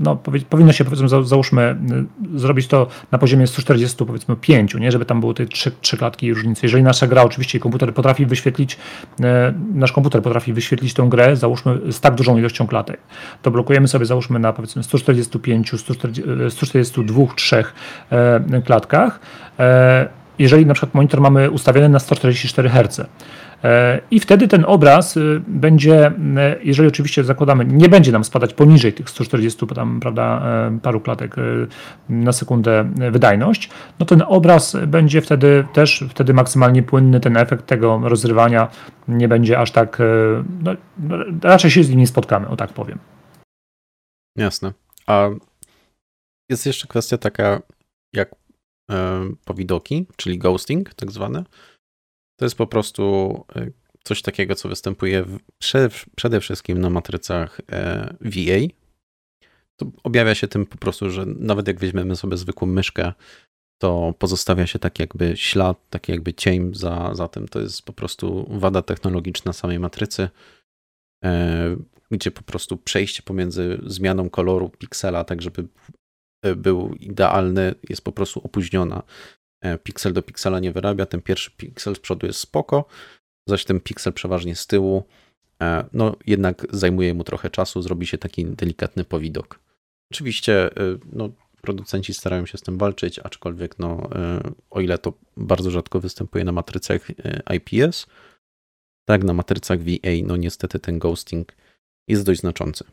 no, powinno się, powiedzmy, załóżmy, y, zrobić to na poziomie 140, powiedzmy 5, nie? żeby tam były te trzy, trzy klatki różnicy. Jeżeli nasza gra, oczywiście komputer potrafi wyświetlić, e, nasz komputer potrafi wyświetlić tą grę, załóżmy, z tak dużą ilością klatek, to blokujemy sobie, załóżmy, na powiedzmy 145, 142, 3 klatkach. E, jeżeli na przykład monitor mamy ustawiony na 144 Hz, I wtedy ten obraz y, będzie, y, jeżeli oczywiście zakładamy, nie będzie nam spadać poniżej tych 140 tam, prawda, e, paru klatek y, na sekundę wydajność, no ten obraz będzie wtedy też wtedy maksymalnie płynny, ten efekt tego rozrywania nie będzie aż tak, no, raczej się z nim nie spotkamy, o tak powiem. Jasne. A jest jeszcze kwestia taka jak e, powidoki, czyli ghosting tak zwane. To jest po prostu e, coś takiego, co występuje w, przede wszystkim na matrycach e, VA. To objawia się tym po prostu, że nawet jak weźmiemy sobie zwykłą myszkę, to pozostawia się tak jakby ślad, taki jakby cień za, za tym. To jest po prostu wada technologiczna samej matrycy, e, gdzie po prostu przejście pomiędzy zmianą koloru piksela, tak żeby był idealny, jest po prostu opóźniona. E, piksel do piksela nie wyrabia, ten pierwszy piksel z przodu jest spoko, zaś ten piksel przeważnie z tyłu, e, no jednak zajmuje mu trochę czasu, zrobi się taki delikatny powidok. Oczywiście e, no, producenci starają się z tym walczyć, aczkolwiek no, o ile to bardzo rzadko występuje na matrycach IPS, tak na matrycach VA, no niestety ten ghosting jest dość znaczący.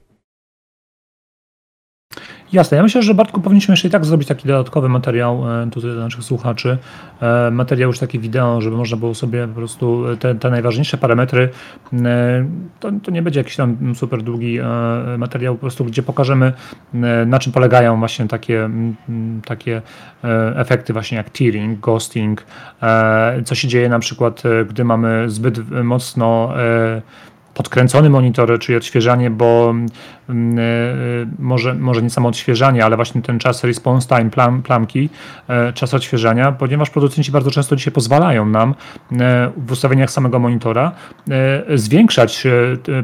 Jasne, ja myślę, że Bartku powinniśmy jeszcze i tak zrobić taki dodatkowy materiał e, tutaj dla naszych słuchaczy. E, materiał już taki wideo, żeby można było sobie po prostu te, te najważniejsze parametry, e, to, to, nie będzie jakiś tam super długi materiał, po prostu gdzie pokażemy na czym polegają właśnie takie, takie efekty właśnie jak tearing, ghosting, co się dzieje na przykład, gdy mamy zbyt mocno podkręcony monitor, czyli odświeżanie, bo mm, e, może, może nie samo odświeżanie, ale właśnie ten czas response time plam, plamki, e, czas odświeżania, ponieważ producenci bardzo często dzisiaj pozwalają nam e, w ustawieniach samego monitora zwiększać,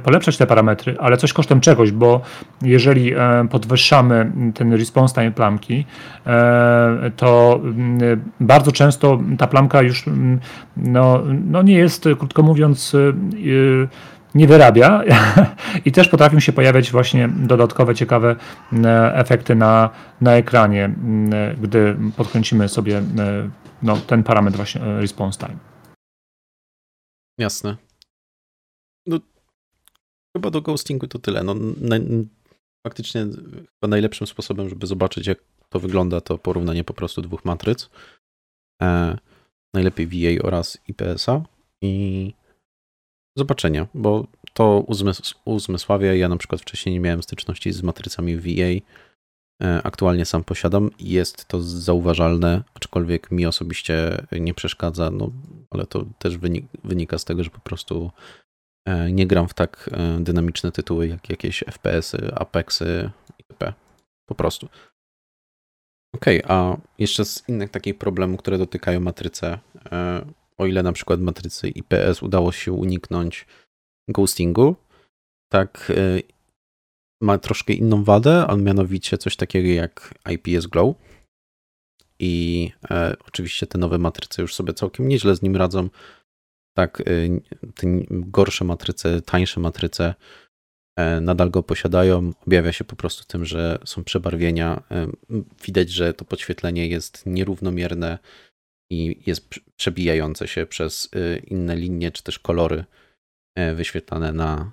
polepszać te parametry, ale coś kosztem czegoś, bo jeżeli podwyższamy ten response time plamki, to mm, bardzo często ta plamka już mm, no, no nie jest, krótko mówiąc, nie wyrabia (laughs) i też potrafią się pojawiać właśnie dodatkowe, ciekawe e, efekty na, na ekranie, e, gdy podkręcimy sobie e, no, ten parametr właśnie response time. Jasne. No, chyba do ghostingu to tyle. No, na, faktycznie chyba najlepszym sposobem, żeby zobaczyć, jak to wygląda, to porównanie po prostu dwóch matryc. E, najlepiej VA oraz IPS-a i zobaczenia, bo to uzmysł, uzmysławia. Ja na przykład wcześniej nie miałem styczności z matrycami VA. Aktualnie sam posiadam jest to zauważalne, aczkolwiek mi osobiście nie przeszkadza, no ale to też wynika z tego, że po prostu nie gram w tak dynamiczne tytuły jak jakieś FPS-y, Apexy itp. Po prostu. Okej, okay, a jeszcze z innych takich problemów, które dotykają matrycę, e, o ile na przykład matrycy IPS udało się uniknąć ghostingu, tak e, ma troszkę inną wadę, a mianowicie coś takiego jak IPS Glow. I e, oczywiście te nowe matryce już sobie całkiem nieźle z nim radzą. Tak, e, te gorsze matryce, tańsze matryce E, nadal go posiadają. Objawia się po prostu tym, że są przebarwienia. E, widać, że to podświetlenie jest nierównomierne i jest przebijające się przez e, inne linie czy też kolory wyświetlane na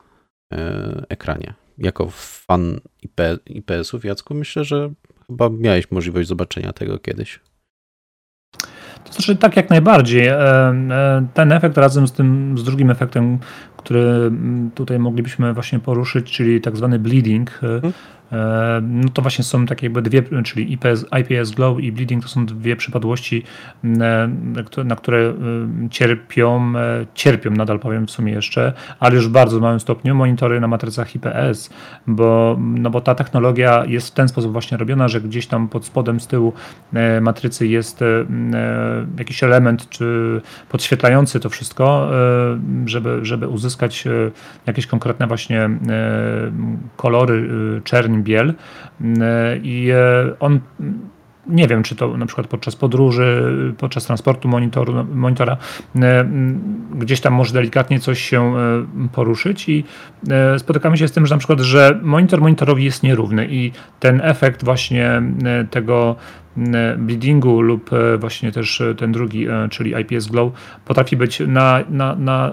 ekranie. Jako fan IP, IPS-ów, Jacku, myślę, że chyba miałeś możliwość zobaczenia tego kiedyś. To znaczy tak jak najbardziej. Ten efekt razem z tym, z drugim efektem, który tutaj moglibyśmy właśnie poruszyć, czyli tak zwany bleeding. Hmm. No to właśnie są takie jakby dwie, czyli IPS, IPS Glow i Bleeding to są dwie przypadłości, mm, na które cierpią, e, cierpią nadal powiem w sumie jeszcze, ale już w bardzo małym stopniu monitory na matrycach IPS, bo, no bo ta technologia jest w ten sposób właśnie robiona, że gdzieś tam pod spodem z tyłu e, matrycy jest jakiś element czy podświetlający to wszystko, żeby, żeby uzyskać jakieś konkretne właśnie kolory, czerń, biel i e, on nie wiem, czy to na przykład podczas podróży, podczas transportu monitoru, monitora, e, gdzieś tam może delikatnie coś się e, poruszyć i spotykamy się z tym, że na przykład, że monitor monitorowi jest nierówny i ten efekt właśnie tego bleedingu lub właśnie też ten drugi, czyli IPS Glow potrafi być na, na, na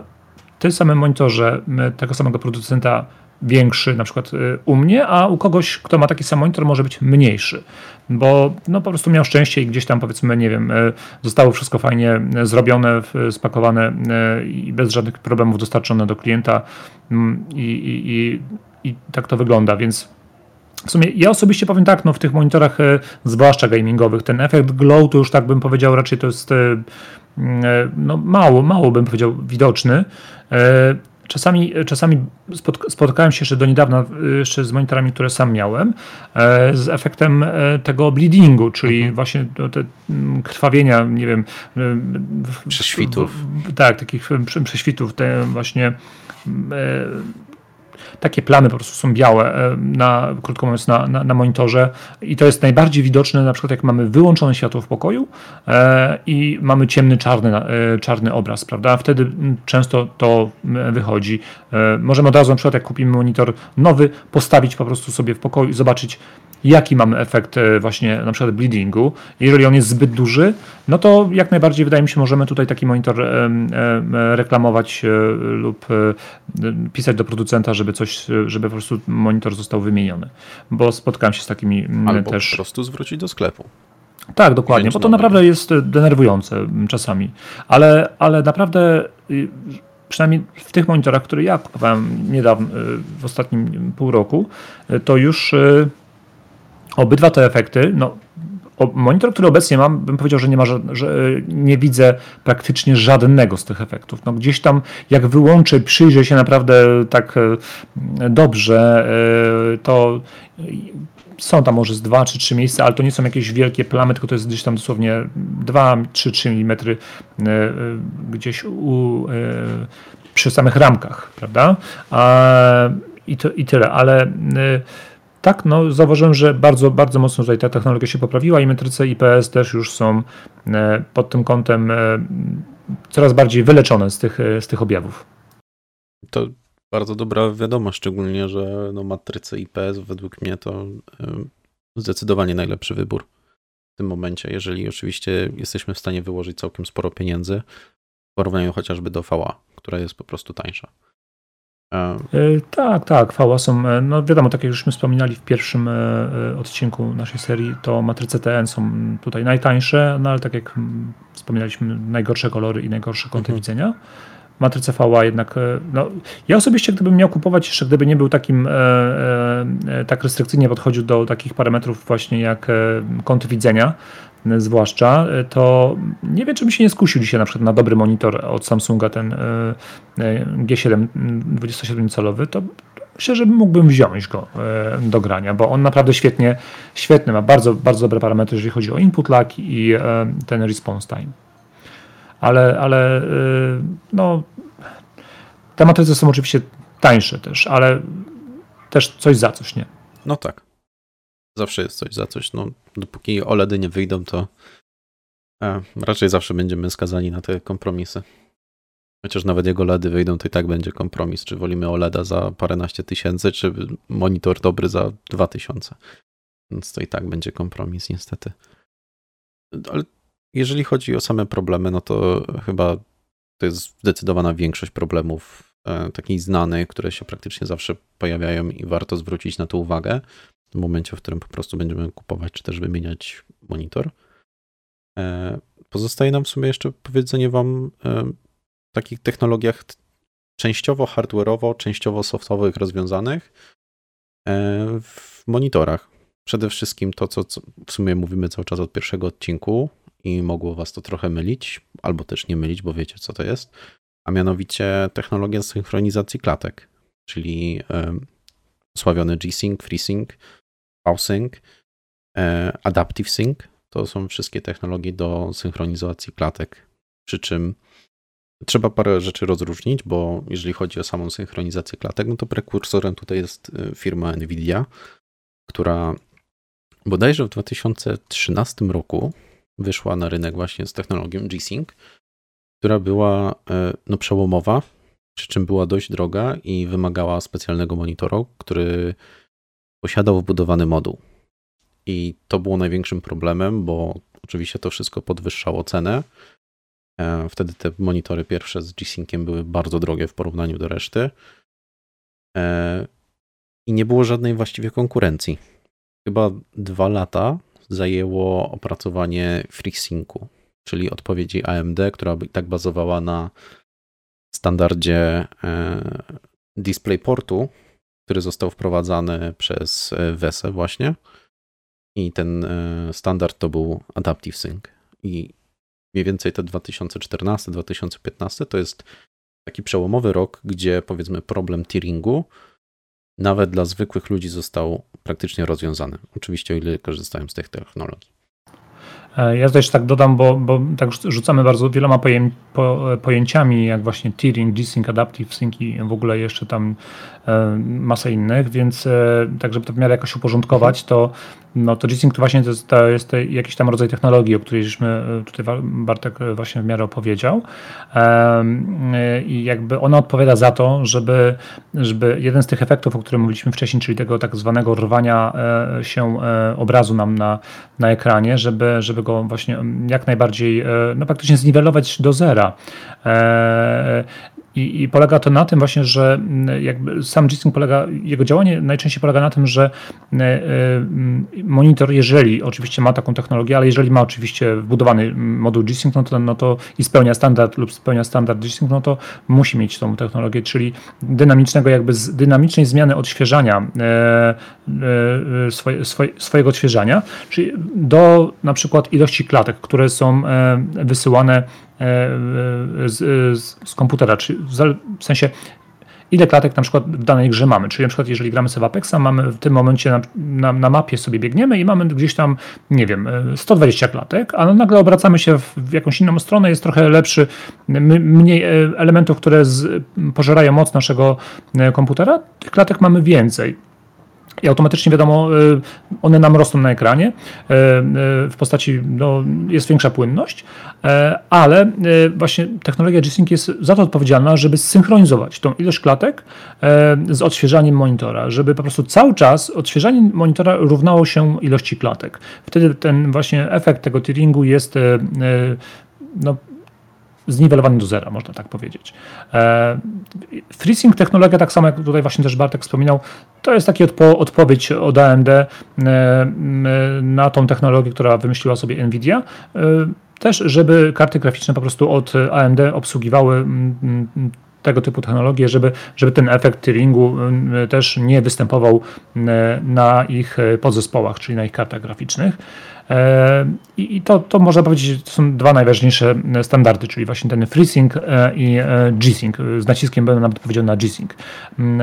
tym samym monitorze tego samego producenta większy na przykład y, u mnie, a u kogoś, kto ma taki sam monitor może być mniejszy, bo no po prostu miał szczęście i gdzieś tam powiedzmy, nie wiem, y, zostało wszystko fajnie y, zrobione, spakowane i bez żadnych problemów dostarczone do klienta mm, i, i, i, i tak to wygląda, więc w sumie ja osobiście powiem tak, no w tych monitorach, zwłaszcza gamingowych, ten efekt glow to już tak bym powiedział, raczej to jest no mało, mało bym powiedział widoczny. Czasami, czasami spotkałem się jeszcze do niedawna jeszcze z monitorami, które sam miałem, e, z efektem e, tego bleedingu, czyli mhm. właśnie te mm, krwawienia, nie wiem. Prześwitów. Tak, takich prześwitów, te właśnie takie plamy po prostu są białe e, na, krótko mówiąc, na, na, na monitorze i to jest najbardziej widoczne na przykład jak mamy wyłączone światło w pokoju e, i mamy ciemny, czarny, e, czarny obraz, prawda? Wtedy często to wychodzi. Możemy od razu na przykład jak kupimy monitor nowy, postawić po prostu sobie w pokoju i zobaczyć jaki mamy efekt e, właśnie na przykład bleedingu. Jeżeli on jest zbyt duży, no to jak najbardziej wydaje mi się, możemy tutaj taki monitor reklamować e, lub e, pisać do producenta, żeby coś, żeby po prostu monitor został wymieniony. Bo spotkałem się z takimi Albo też. po prostu zwrócić do sklepu. Tak, dokładnie, bo to naprawdę jest denerwujące czasami. Ale, ale naprawdę y, przynajmniej w tych monitorach, które ja kupowałem niedawno, w ostatnim pół roku, to już Obydwa te efekty, no, monitor, który obecnie mam, bym powiedział, że nie ma, że nie widzę praktycznie żadnego z tych efektów. No gdzieś tam, jak wyłączę, przyjrzę się naprawdę tak e, dobrze, e, to są tam może z 2 czy 3 miejsca, ale to nie są jakieś wielkie plamy, tylko to jest gdzieś tam dosłownie 2-3 mm e, gdzieś u, przy samych ramkach, prawda? I, to, i tyle, ale tak, no zauważyłem, że bardzo, bardzo mocno tutaj ta technologia się poprawiła i metryce IPS też już są e, pod tym kątem e, coraz bardziej wyleczone z tych, e, z tych objawów. To bardzo dobra wiadomość, szczególnie, że no, matryce IPS według mnie to zdecydowanie najlepszy wybór w tym momencie, jeżeli oczywiście jesteśmy w stanie wyłożyć całkiem sporo pieniędzy w porównaniu chociażby do VA, która jest po prostu tańsza. E, tak, tak, fała są, e, no wiadomo, tak jak żeśmy wspominali w pierwszym e, odcinku naszej serii, to matryce TN są tutaj najtańsze, no ale tak jak wspominaliśmy, najgorsze kolory i najgorsze kąty mhm. widzenia. matrycę VA jednak, no, ja osobiście gdybym miał kupować jeszcze, gdyby nie był takim tak restrykcyjnie podchodził do takich parametrów właśnie jak kąt widzenia, zwłaszcza, to nie wiem, czy bym się nie skusił dzisiaj na przykład na dobry monitor od Samsunga, ten G7 27-calowy, to myślę, że mógłbym wziąć go e, do grania, bo on naprawdę świetnie, świetny, ma bardzo, bardzo dobre parametry, jeżeli chodzi o input lag i e, ten response time. Ale, ale e, no, te matryce są oczywiście tańsze też, ale też coś za coś, nie? No tak. Zawsze jest coś za coś. No, dopóki OLEDy nie wyjdą, to raczej zawsze będziemy skazani na te kompromisy. Chociaż nawet jego LEDy wyjdą, to i tak będzie kompromis. Czy wolimy OLEDa za paręnaście tysięcy, czy monitor dobry za dwa tysiące. Więc to i tak będzie kompromis, niestety. Ale jeżeli chodzi o same problemy, no to chyba to jest zdecydowana większość problemów e, takich znanych, które się praktycznie zawsze pojawiają i warto zwrócić na to uwagę w momencie, w którym po prostu będziemy kupować czy też wymieniać monitor. E, pozostaje nam w sumie jeszcze powiedzenie Wam, e, takich technologiach częściowo hardware'owo, częściowo softowych rozwiązanych e, w monitorach. Przede wszystkim to, co, co w sumie mówimy cały czas od pierwszego odcinku i mogło was to trochę mylić, albo też nie mylić, bo wiecie, co to jest, a mianowicie technologia synchronizacji klatek, czyli sławiony G-Sync, FreeSync, PowSync, e, Adaptive Sync. To są wszystkie technologie do synchronizacji klatek. Przy czym Trzeba parę rzeczy rozróżnić, bo jeżeli chodzi o samą synchronizację klatek, no to prekursorem tutaj jest y, firma Nvidia, która bodajże w 2013 roku wyszła na rynek właśnie z technologią G-Sync, która była y, no, przełomowa, przy czym była dość droga i wymagała specjalnego monitoru, który posiadał wbudowany moduł. I to było największym problemem, bo oczywiście to wszystko podwyższało cenę E, wtedy te monitory pierwsze z G-Synciem były bardzo drogie w porównaniu do reszty. E, I nie było żadnej właściwie konkurencji. Chyba dwa lata zajęło opracowanie FreeSyncu, czyli odpowiedzi AMD, która by tak bazowała na standardzie e, DisplayPortu, który został wprowadzany przez WESE właśnie. I ten standard to był Adaptive Sync. I mniej więcej te 2014-2015 to jest taki przełomowy rok, gdzie powiedzmy problem tearingu nawet dla zwykłych ludzi został praktycznie rozwiązany. Oczywiście o ile korzystają z tych technologii. E, ja też tak dodam, bo, bo tak rzucamy bardzo wieloma po, pojęciami, jak właśnie tearing, G-Sync, Adaptive Sync i w ogóle jeszcze tam e, masę innych, więc e, tak, żeby to w miarę jakoś uporządkować, to no to G-Sync to właśnie to jest, to jest jakiś tam rodzaj technologii, o której żeśmy e, tutaj Bartek e, właśnie w miarę opowiedział. E, I jakby ona odpowiada za to, żeby, żeby jeden z tych efektów, o którym mówiliśmy wcześniej, czyli tego tak zwanego rwania się obrazu nam na, na ekranie, żeby, żeby go właśnie jak najbardziej, no praktycznie zniwelować do zera. I, I, polega to na tym właśnie, że mm, jakby sam G-Sync polega, jego działanie najczęściej polega na tym, że e, e, monitor, jeżeli oczywiście ma taką technologię, ale jeżeli ma oczywiście wbudowany moduł G-Sync, no to, no to i spełnia standard lub spełnia standard G-Sync, no to musi mieć tą technologię, czyli dynamicznego jakby z dynamicznej zmiany odświeżania e, swoje, swoje, swojego odświeżania, czyli do na przykład ilości klatek, które są wysyłane z, z komputera, czy w sensie ile klatek na przykład w danej grze mamy. Czyli na przykład jeżeli gramy sobie w Apexa, mamy w tym momencie na, na, na, mapie sobie biegniemy i mamy gdzieś tam, nie wiem, 120 klatek, a nagle obracamy się w, w jakąś inną stronę, jest trochę lepszy, mniej e, elementów, które z, pożerają moc naszego e, komputera, tych klatek mamy więcej i automatycznie wiadomo, y, one nam rosną na ekranie y, y, w postaci, no, jest większa płynność, ale właśnie technologia G-Sync jest za to odpowiedzialna, żeby zsynchronizować tą ilość klatek z odświeżaniem monitora, żeby po prostu cały czas odświeżanie monitora równało się ilości klatek. Wtedy ten właśnie efekt tego tearingu jest no, zniwelowany do zera, można tak powiedzieć. E, FreeSync technologia, tak samo jak tutaj właśnie też Bartek wspominał, to jest taki odpo odpowiedź od AMD e, na tą technologię, która wymyśliła sobie Nvidia. E, też, żeby karty graficzne po prostu od AMD obsługiwały tego typu technologie, żeby, żeby ten efekt Turingu też nie występował na ich podzespołach, czyli na ich kartach graficznych. E, I to, to można powiedzieć, to są dwa najważniejsze standardy, czyli właśnie ten FreeSync e, i e, G-Sync. Z naciskiem będę nawet powiedział na G-Sync. Mm,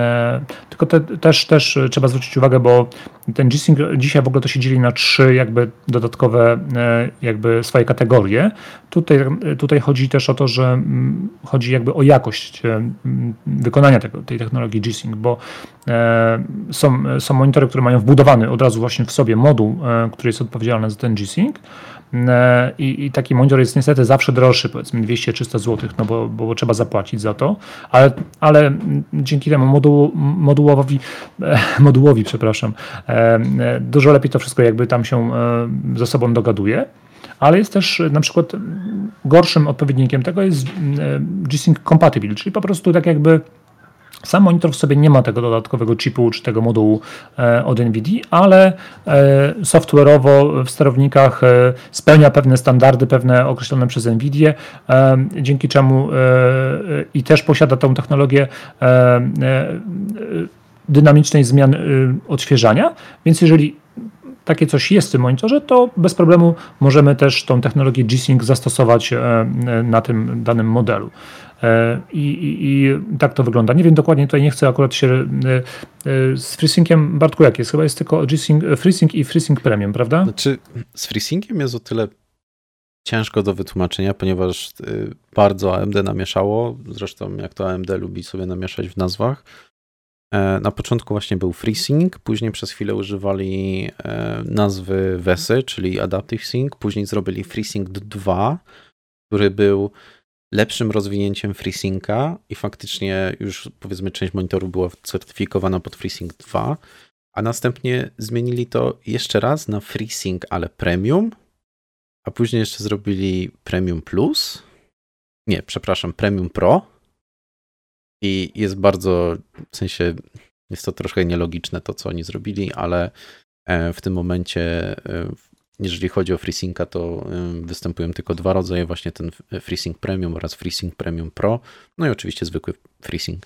tylko te, też, też trzeba zwrócić uwagę, bo ten G-Sync dzisiaj w ogóle to się dzieli na trzy jakby dodatkowe jakby swoje kategorie. Tutaj, tutaj chodzi też o to, że mm, chodzi jakby o jakość wykonania tego, tej technologii G-Sync, bo są, są monitory, które mają wbudowany od razu właśnie w sobie moduł, który jest odpowiedzialny ten G-Sync. E, I, I, taki monitor jest niestety zawsze droższy, powiedzmy 200-300 zł, no bo, bo trzeba zapłacić za to, ale, ale dzięki temu moduł, modułowi, e, modułowi, przepraszam, e, dużo lepiej to wszystko jakby tam się ze sobą dogaduje. Ale jest też na przykład gorszym odpowiednikiem tego jest G-Sync Compatible, czyli po prostu tak jakby sam monitor w sobie nie ma tego dodatkowego chipu czy tego modułu e, od NVIDIA, ale e, software'owo w sterownikach e, spełnia pewne standardy, pewne określone przez NVIDIA, dzięki czemu i też posiada tą technologię dynamicznej zmian odświeżania, więc jeżeli takie coś jest w tym monitorze, to bez problemu możemy też tą technologię G-Sync zastosować na tym danym modelu. E, I, i, I, tak to wygląda. Nie wiem dokładnie, tutaj nie chcę akurat się e, e, z FreeSynciem, Bartku, jak jest? Chyba jest tylko FreeSync i FreeSync Premium, prawda? Znaczy, z FreeSynciem jest o tyle ciężko do wytłumaczenia, ponieważ bardzo AMD namieszało, zresztą jak to AMD lubi sobie namieszać w nazwach. Na początku właśnie był FreeSync, później przez chwilę używali nazwy VESY, czyli Adaptive Sync, później zrobili FreeSync 2, który był lepszym rozwinięciem FreeSynca i faktycznie już powiedzmy część monitorów była certyfikowana pod FreeSync 2, a następnie zmienili to jeszcze raz na FreeSync, ale Premium, a później jeszcze zrobili Premium Plus. Nie, przepraszam, Premium Pro. I jest bardzo, w sensie jest to troszkę nielogiczne to, co oni zrobili, ale e, w tym momencie e, jeżeli chodzi o FreeSynca, to występują tylko dwa rodzaje, właśnie ten FreeSync Premium oraz FreeSync Premium Pro, no i oczywiście zwykły FreeSync.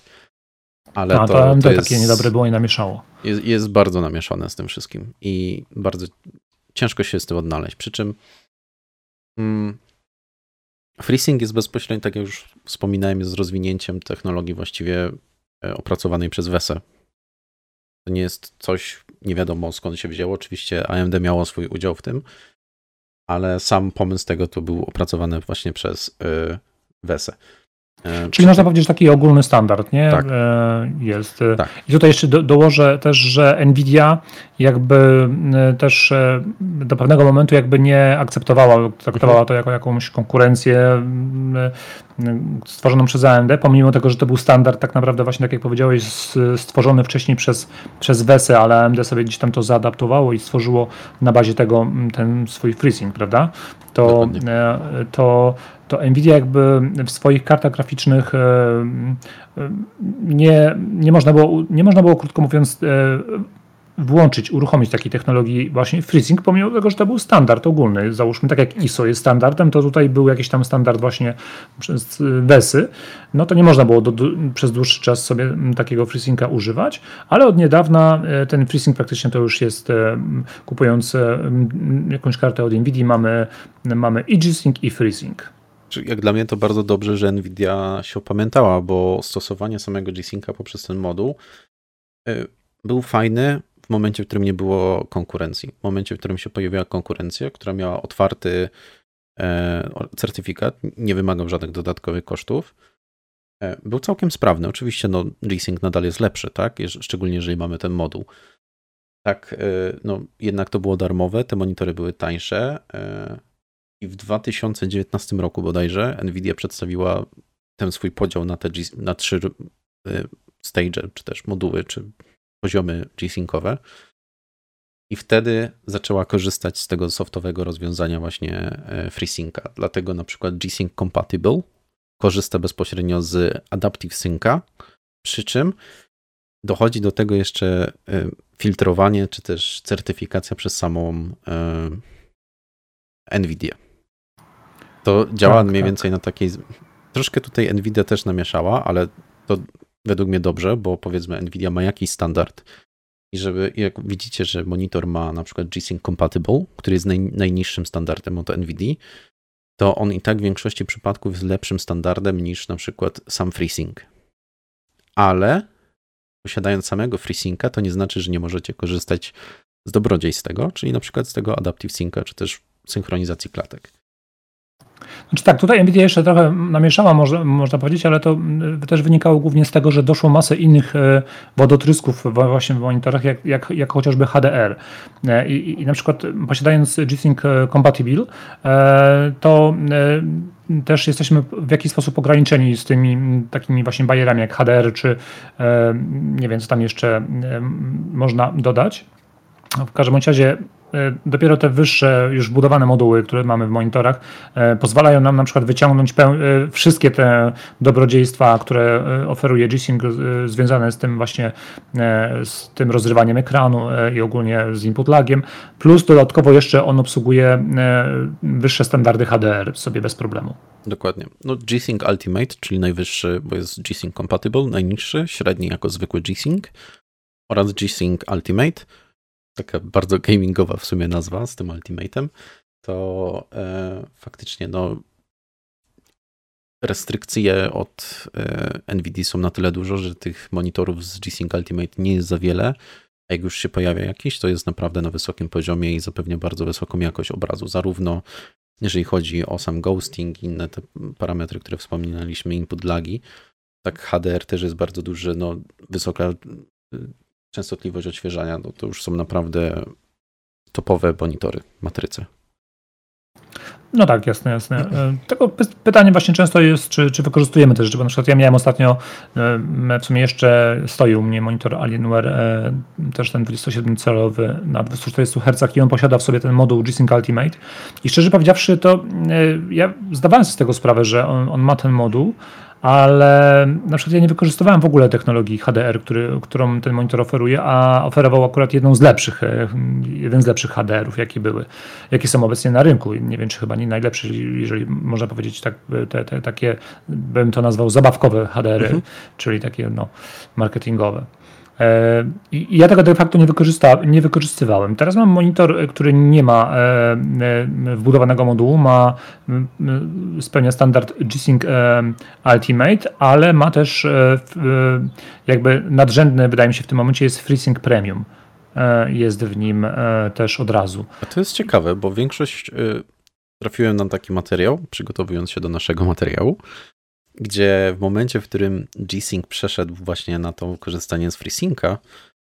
Ale A, to, to, to jest, takie niedobre było i namieszało. Jest, jest bardzo namieszane z tym wszystkim i bardzo ciężko się z tym odnaleźć. Przy czym mm, FreeSync jest bezpośrednio, tak jak już wspominałem, jest rozwinięciem technologii właściwie e, opracowanej przez WESE. To nie jest coś nie wiadomo skąd się wzięło. Oczywiście AMD miało swój udział w tym, ale sam pomysł tego to był opracowany właśnie przez y, WESE. E, Czyli można powiedzieć, że taki ogólny standard nie? Tak. E, jest. Tak. I tutaj jeszcze do, dołożę też, że Nvidia jakby e, też do pewnego momentu jakby nie akceptowała, traktowała to jako jakąś konkurencję stworzoną przez AMD, pomimo tego, że to był standard tak naprawdę właśnie tak jak powiedziałeś stworzony wcześniej przez, przez WESE, ale AMD sobie gdzieś tam to zaadaptowało i stworzyło na bazie tego ten swój FreeSync, prawda? To, to to Nvidia jakby w swoich kartach graficznych e, e, nie, nie, można, było, nie można było, krótko mówiąc, e, włączyć, uruchomić takiej technologii właśnie FreeSync, pomimo tego, że to był standard ogólny. Załóżmy, tak jak ISO jest standardem, to tutaj był jakiś tam standard właśnie przez WESy. No to nie można było do, przez dłuższy czas sobie takiego FreeSynca używać, ale od niedawna ten FreeSync praktycznie to już jest, kupując jakąś kartę od NVIDII, mamy, mamy i G-Sync i FreeSync. Jak dla mnie to bardzo dobrze, że Nvidia się opamiętała, bo stosowanie samego G-Synca poprzez ten moduł y, był fajny w momencie, w którym nie było konkurencji. W momencie, w którym się pojawiła konkurencja, która miała otwarty e, certyfikat, nie wymagał żadnych dodatkowych kosztów, e, był całkiem sprawny. Oczywiście no, G-Sync nadal jest lepszy, tak? szczególnie jeżeli mamy ten moduł. Tak, e, no, jednak to było darmowe, te monitory były tańsze i w 2019 roku bodajże Nvidia przedstawiła ten swój podział na te G, na trzy y, stage, czy też moduły, czy poziomy G-Syncowe. I wtedy zaczęła korzystać z tego softowego rozwiązania właśnie e, FreeSynca. Dlatego na przykład G-Sync Compatible korzysta bezpośrednio z Adaptive Synca, przy czym dochodzi do tego jeszcze e, filtrowanie, czy też certyfikacja przez samą e, NVIDIA. To działa tak, mniej tak. więcej na takiej. Troszkę tutaj Nvidia też namieszała, ale to według mnie dobrze, bo powiedzmy Nvidia ma jakiś standard. I żeby, jak widzicie, że monitor ma na przykład G-Sync Compatible, który jest naj, najniższym standardem od Nvidia, to on i tak w większości przypadków jest lepszym standardem niż na przykład sam FreeSync. Ale posiadając samego FreeSynca, to nie znaczy, że nie możecie korzystać z dobrodziejstw tego, czyli na przykład z tego Adaptive Synca, czy też synchronizacji klatek. Znaczy tak, tutaj Nvidia jeszcze trochę namieszała, można, można powiedzieć, ale to mm, też wynikało głównie z tego, że doszło masę innych e, wodotrysków właśnie w monitorach, jak, jak, jak chociażby HDR. E, I, I, na przykład posiadając G-Sync e, Compatible, to też jesteśmy w jakiś sposób ograniczeni z tymi takimi właśnie barierami jak HDR, czy nie wiem, co tam jeszcze można dodać. W każdym razie E, dopiero te wyższe, już budowane moduły, które mamy w monitorach, e, pozwalają nam na przykład wyciągnąć e, wszystkie te dobrodziejstwa, które oferuje G-Sync związane z tym właśnie, z tym rozrywaniem ekranu i ogólnie z input lagiem, plus dodatkowo jeszcze on obsługuje wyższe standardy HDR sobie bez problemu. Dokładnie. No G-Sync Ultimate, czyli najwyższy, bo jest G-Sync Compatible, najniższy, średni jako zwykły G-Sync oraz G-Sync Ultimate taka bardzo gamingowa w sumie nazwa z tym Ultimate'em, to e, faktycznie no, restrykcje od e, NVIDIA są na tyle dużo, że tych monitorów z G-Sync Ultimate nie jest za wiele. A jak już się pojawia jakiś, to jest naprawdę na wysokim poziomie i zapewnia bardzo wysoką jakość obrazu, zarówno jeżeli chodzi o sam ghosting, inne te parametry, które wspominaliśmy, input lagi, tak HDR też jest bardzo duży, no wysoka częstotliwość odświeżania, no to już są naprawdę topowe monitory, matryce. No tak, jasne, jasne. E, tego pytanie właśnie często jest, czy, czy wykorzystujemy te rzeczy, bo na przykład ja miałem ostatnio, e, w sumie jeszcze stoi u mnie monitor Alienware, e, też ten 27-calowy na 240 Hz i on posiada w sobie ten moduł G-Sync Ultimate i szczerze powiedziawszy to ja zdawałem sobie z tego sprawę, że on, on ma ten moduł, ale na przykład ja nie wykorzystywałem w ogóle technologii HDR, który, którą ten monitor oferuje, a oferował akurat jedną z lepszych, e, jeden z lepszych HDR-ów, jakie były, jakie są obecnie na rynku. Nie wiem, czy chyba nie najlepszy, jeżeli można powiedzieć tak, te, te, takie, bym to nazwał zabawkowe HDR-y, mhm. czyli takie no, marketingowe. E, ja tego de facto nie, wykorzysta, nie wykorzystywałem. Teraz mam monitor, który nie ma e, e, wbudowanego modułu, ma, spełnia standard G-Sync Ultimate, ale ma też jakby nadrzędny, wydaje mi się w tym momencie jest FreeSync Premium. Jest w nim też od razu. A to jest ciekawe, bo większość trafiłem na taki materiał, przygotowując się do naszego materiału, gdzie w momencie, w którym G-Sync przeszedł właśnie na to korzystanie z FreeSynca,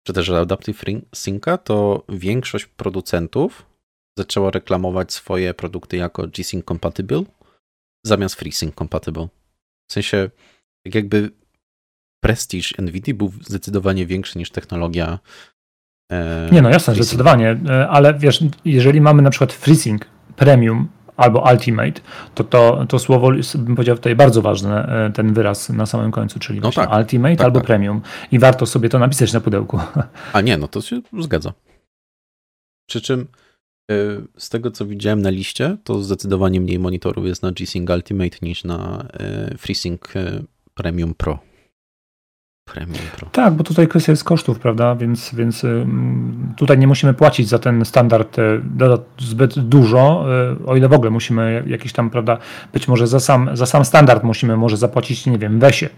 czy też Adaptive Synca, to większość producentów zaczęła reklamować swoje produkty jako G-Sync Compatible zamiast FreeSync Compatible. W sensie, tak jakby prestiż NVIDIA był zdecydowanie większy niż technologia. E, Nie, no jasne, zdecydowanie, e, ale wiesz, jeżeli mamy na przykład FreeSync Premium albo ultimate, to, to to słowo bym powiedział tutaj bardzo ważne, e, ten wyraz na samym końcu, czyli no tak, ultimate tak, albo tak. premium. I warto sobie to napisać na pudełku. (laughs) A nie, no to się zgadza. Przy czym e, z tego co widziałem na liście, to zdecydowanie mniej monitorów jest na G-Sync Ultimate niż na e, FreeSync Premium Pro. Premium Pro. Tak, bo tutaj kwestia jest kosztów, prawda? Więc, więc tutaj nie musimy płacić za ten standard e, zbyt dużo, e, o ile w ogóle musimy jakiś tam, prawda, być może za sam, za sam standard musimy może zapłacić, nie wiem, wesie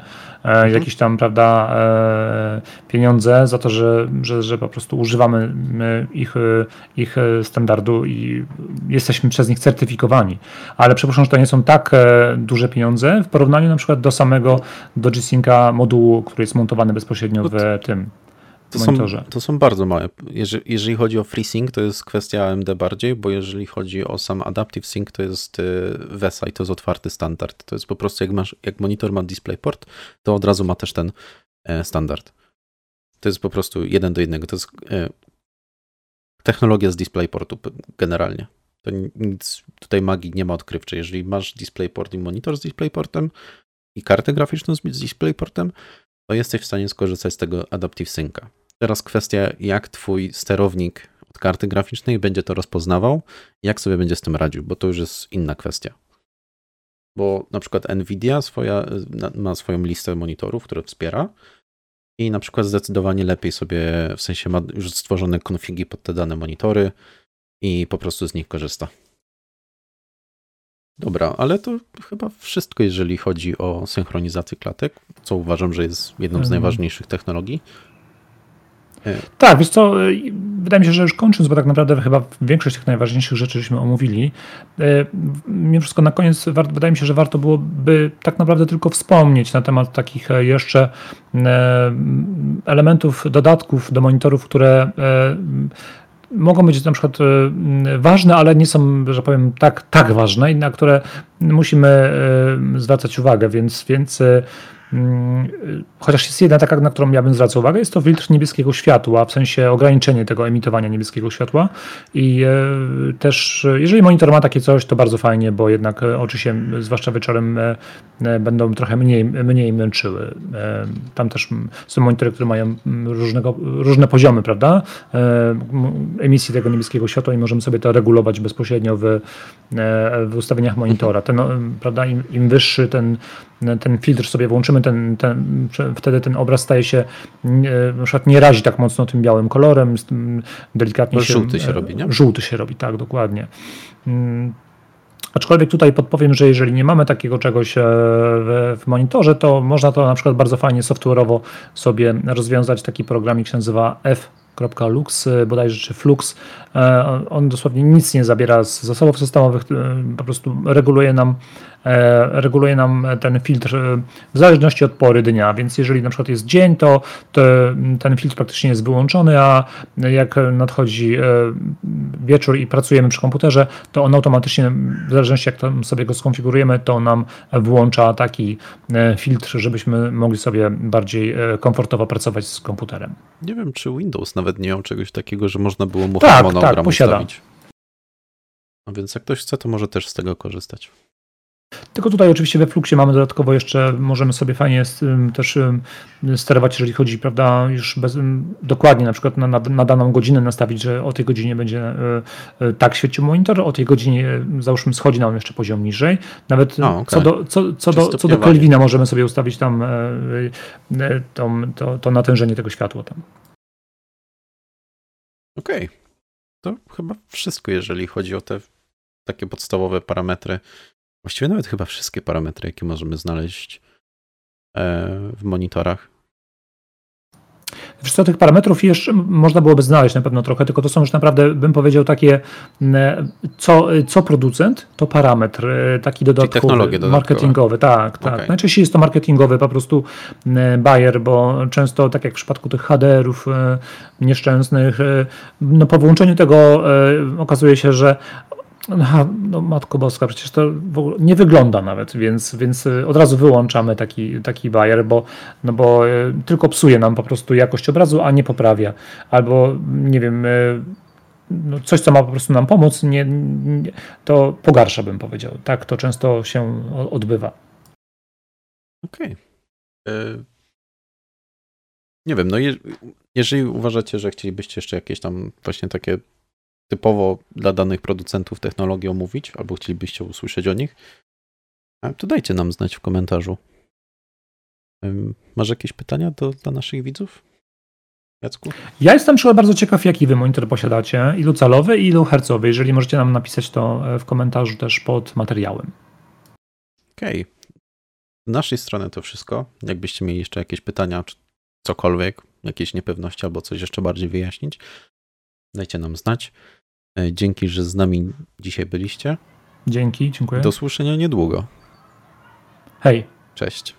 mhm. jakieś tam, prawda, pieniądze za to, że, że, że po prostu używamy ich, ich standardu i jesteśmy przez nich certyfikowani. Ale przepraszam, że to nie są tak duże pieniądze w porównaniu na przykład do samego, do G-Synca modułu, który jest montowany bezpośrednio w tym to monitorze. Są, to są bardzo małe. Jeżeli, jeżeli, chodzi o FreeSync, to jest kwestia AMD bardziej, bo jeżeli chodzi o sam Adaptive Sync, to jest y, VESA i to jest otwarty standard. To jest po prostu jak, masz, jak monitor ma DisplayPort, to od razu ma też ten e, standard. To jest po prostu jeden do jednego. To jest e, technologia z DisplayPortu generalnie. To nic tutaj magii nie ma odkrywczej. Jeżeli masz DisplayPort i monitor z DisplayPortem i kartę graficzną z DisplayPortem, to jesteś w stanie skorzystać z tego Adaptive Synca. Teraz kwestia, jak twój sterownik od karty graficznej będzie to rozpoznawał, jak sobie będzie z tym radził, bo to już jest inna kwestia. bo na przykład Nvidia swoja, ma swoją listę monitorów, które wspiera i na przykład zdecydowanie lepiej sobie, w sensie ma już stworzone konfigi pod te dane monitory i po prostu z nich korzysta. Dobra, ale to chyba wszystko, jeżeli chodzi o synchronizację klatek, co uważam, że jest jedną z mhm. najważniejszych technologii. Tak, wiesz co, wydaje mi się, że już kończąc, bo tak naprawdę chyba większość tych najważniejszych rzeczy żeśmy omówili. E, mimo wszystko na koniec wydaje mi się, że warto byłoby tak naprawdę tylko wspomnieć na temat takich e, jeszcze elementów, dodatków do monitorów, które mogą być na przykład ważne, ale nie są, że powiem, tak, tak ważne i na które musimy zwracać uwagę, więc, więc chociaż jest jedna taka, na którą ja bym zwracał uwagę, jest to filtr niebieskiego światła, w sensie ograniczenie tego emitowania niebieskiego światła. I e, też, jeżeli monitor ma takie coś, to bardzo fajnie, bo jednak e, oczy się, zwłaszcza wieczorem, e, będą trochę mniej, mniej męczyły. Tam też są monitory, które mają różnego, różne poziomy, prawda? Emisji tego niebieskiego światła i możemy sobie to regulować bezpośrednio w, w ustawieniach monitora. Ten, prawda, im, im wyższy ten, ten filtr sobie włączymy, ten, ten, wtedy ten obraz staje się, na przykład nie razi tak mocno tym białym kolorem, delikatnie Bo się... Żółty się robi, nie? Żółty się robi, tak, dokładnie. Mm, aczkolwiek tutaj podpowiem, że jeżeli nie mamy takiego czegoś e, w, monitorze, to można to na przykład bardzo fajnie software'owo sobie rozwiązać. Taki programik się nazywa F.lux, e, bodajże czy Flux. E, on dosłownie nic nie zabiera z zasobów systemowych, po prostu reguluje nam E, reguluje nam ten filtr e, w zależności od pory dnia, więc jeżeli na przykład jest dzień, to, ten filtr praktycznie jest wyłączony, a jak nadchodzi e, wieczór i pracujemy przy komputerze, to on automatycznie, w zależności jak tam sobie go skonfigurujemy, to nam włącza taki filtr, żebyśmy mogli sobie bardziej komfortowo pracować z komputerem. Nie wiem, czy Windows nawet nie miał czegoś takiego, że można było mu tak, harmonogram tak, posiada. ustawić. No więc jak ktoś chce, to może też z tego korzystać. Tylko tutaj oczywiście we Fluxie mamy dodatkowo jeszcze, możemy sobie fajnie też sterować, jeżeli chodzi, prawda, już bez, dokładnie na przykład na, na, na, daną godzinę nastawić, że o tej godzinie będzie e, e, tak świecił monitor, o tej godzinie załóżmy schodzi nam jeszcze poziom niżej. Nawet okay. co, do, co, co, do, co do Kelvina możemy sobie ustawić tam e, to, to, to natężenie tego światła tam. Okej. Okay. To chyba wszystko, jeżeli chodzi o te takie podstawowe parametry. Właściwie nawet chyba wszystkie parametry, jakie możemy znaleźć e, w monitorach. Wiesz co, tych parametrów jeszcze można byłoby znaleźć na pewno trochę, tylko to są już naprawdę, bym powiedział, takie, co, co producent, to parametr e, taki dodatkowy, marketingowy, tak, tak. Okay. Najczęściej jest to marketingowy po prostu buyer, bo często, tak jak w przypadku tych HDR-ów e, nieszczęsnych, no po włączeniu tego okazuje się, że Aha, no Matko Boska, przecież to nie wygląda nawet, więc, więc y, od razu wyłączamy taki, taki bajer, bo, no bo y, tylko psuje nam po prostu jakość obrazu, a nie poprawia. Albo nie wiem, y, no coś, co ma po prostu nam pomóc, nie, nie, to pogarsza, bym powiedział. Tak to często się odbywa. Okej. Okay. Nie wiem, no je, jeżeli uważacie, że chcielibyście jeszcze jakieś tam właśnie takie typowo dla danych producentów technologii omówić, albo chcielibyście usłyszeć o nich, to dajcie nam znać w komentarzu. Masz jakieś pytania do, dla naszych widzów? Jacku? Ja jestem przykład bardzo ciekaw, jaki wy monitor posiadacie, ilu calowy i ilu hercowy. Jeżeli możecie nam napisać to e, w komentarzu też pod materiałem. Okej. Okay. Z naszej strony to wszystko. Jakbyście mieli jeszcze jakieś pytania, czy cokolwiek, jakieś niepewności albo coś jeszcze bardziej wyjaśnić, dajcie nam znać. E, dzięki, że z nami dzisiaj byliście. Dzięki, dziękuję. Do słyszenia niedługo. Hej. Cześć.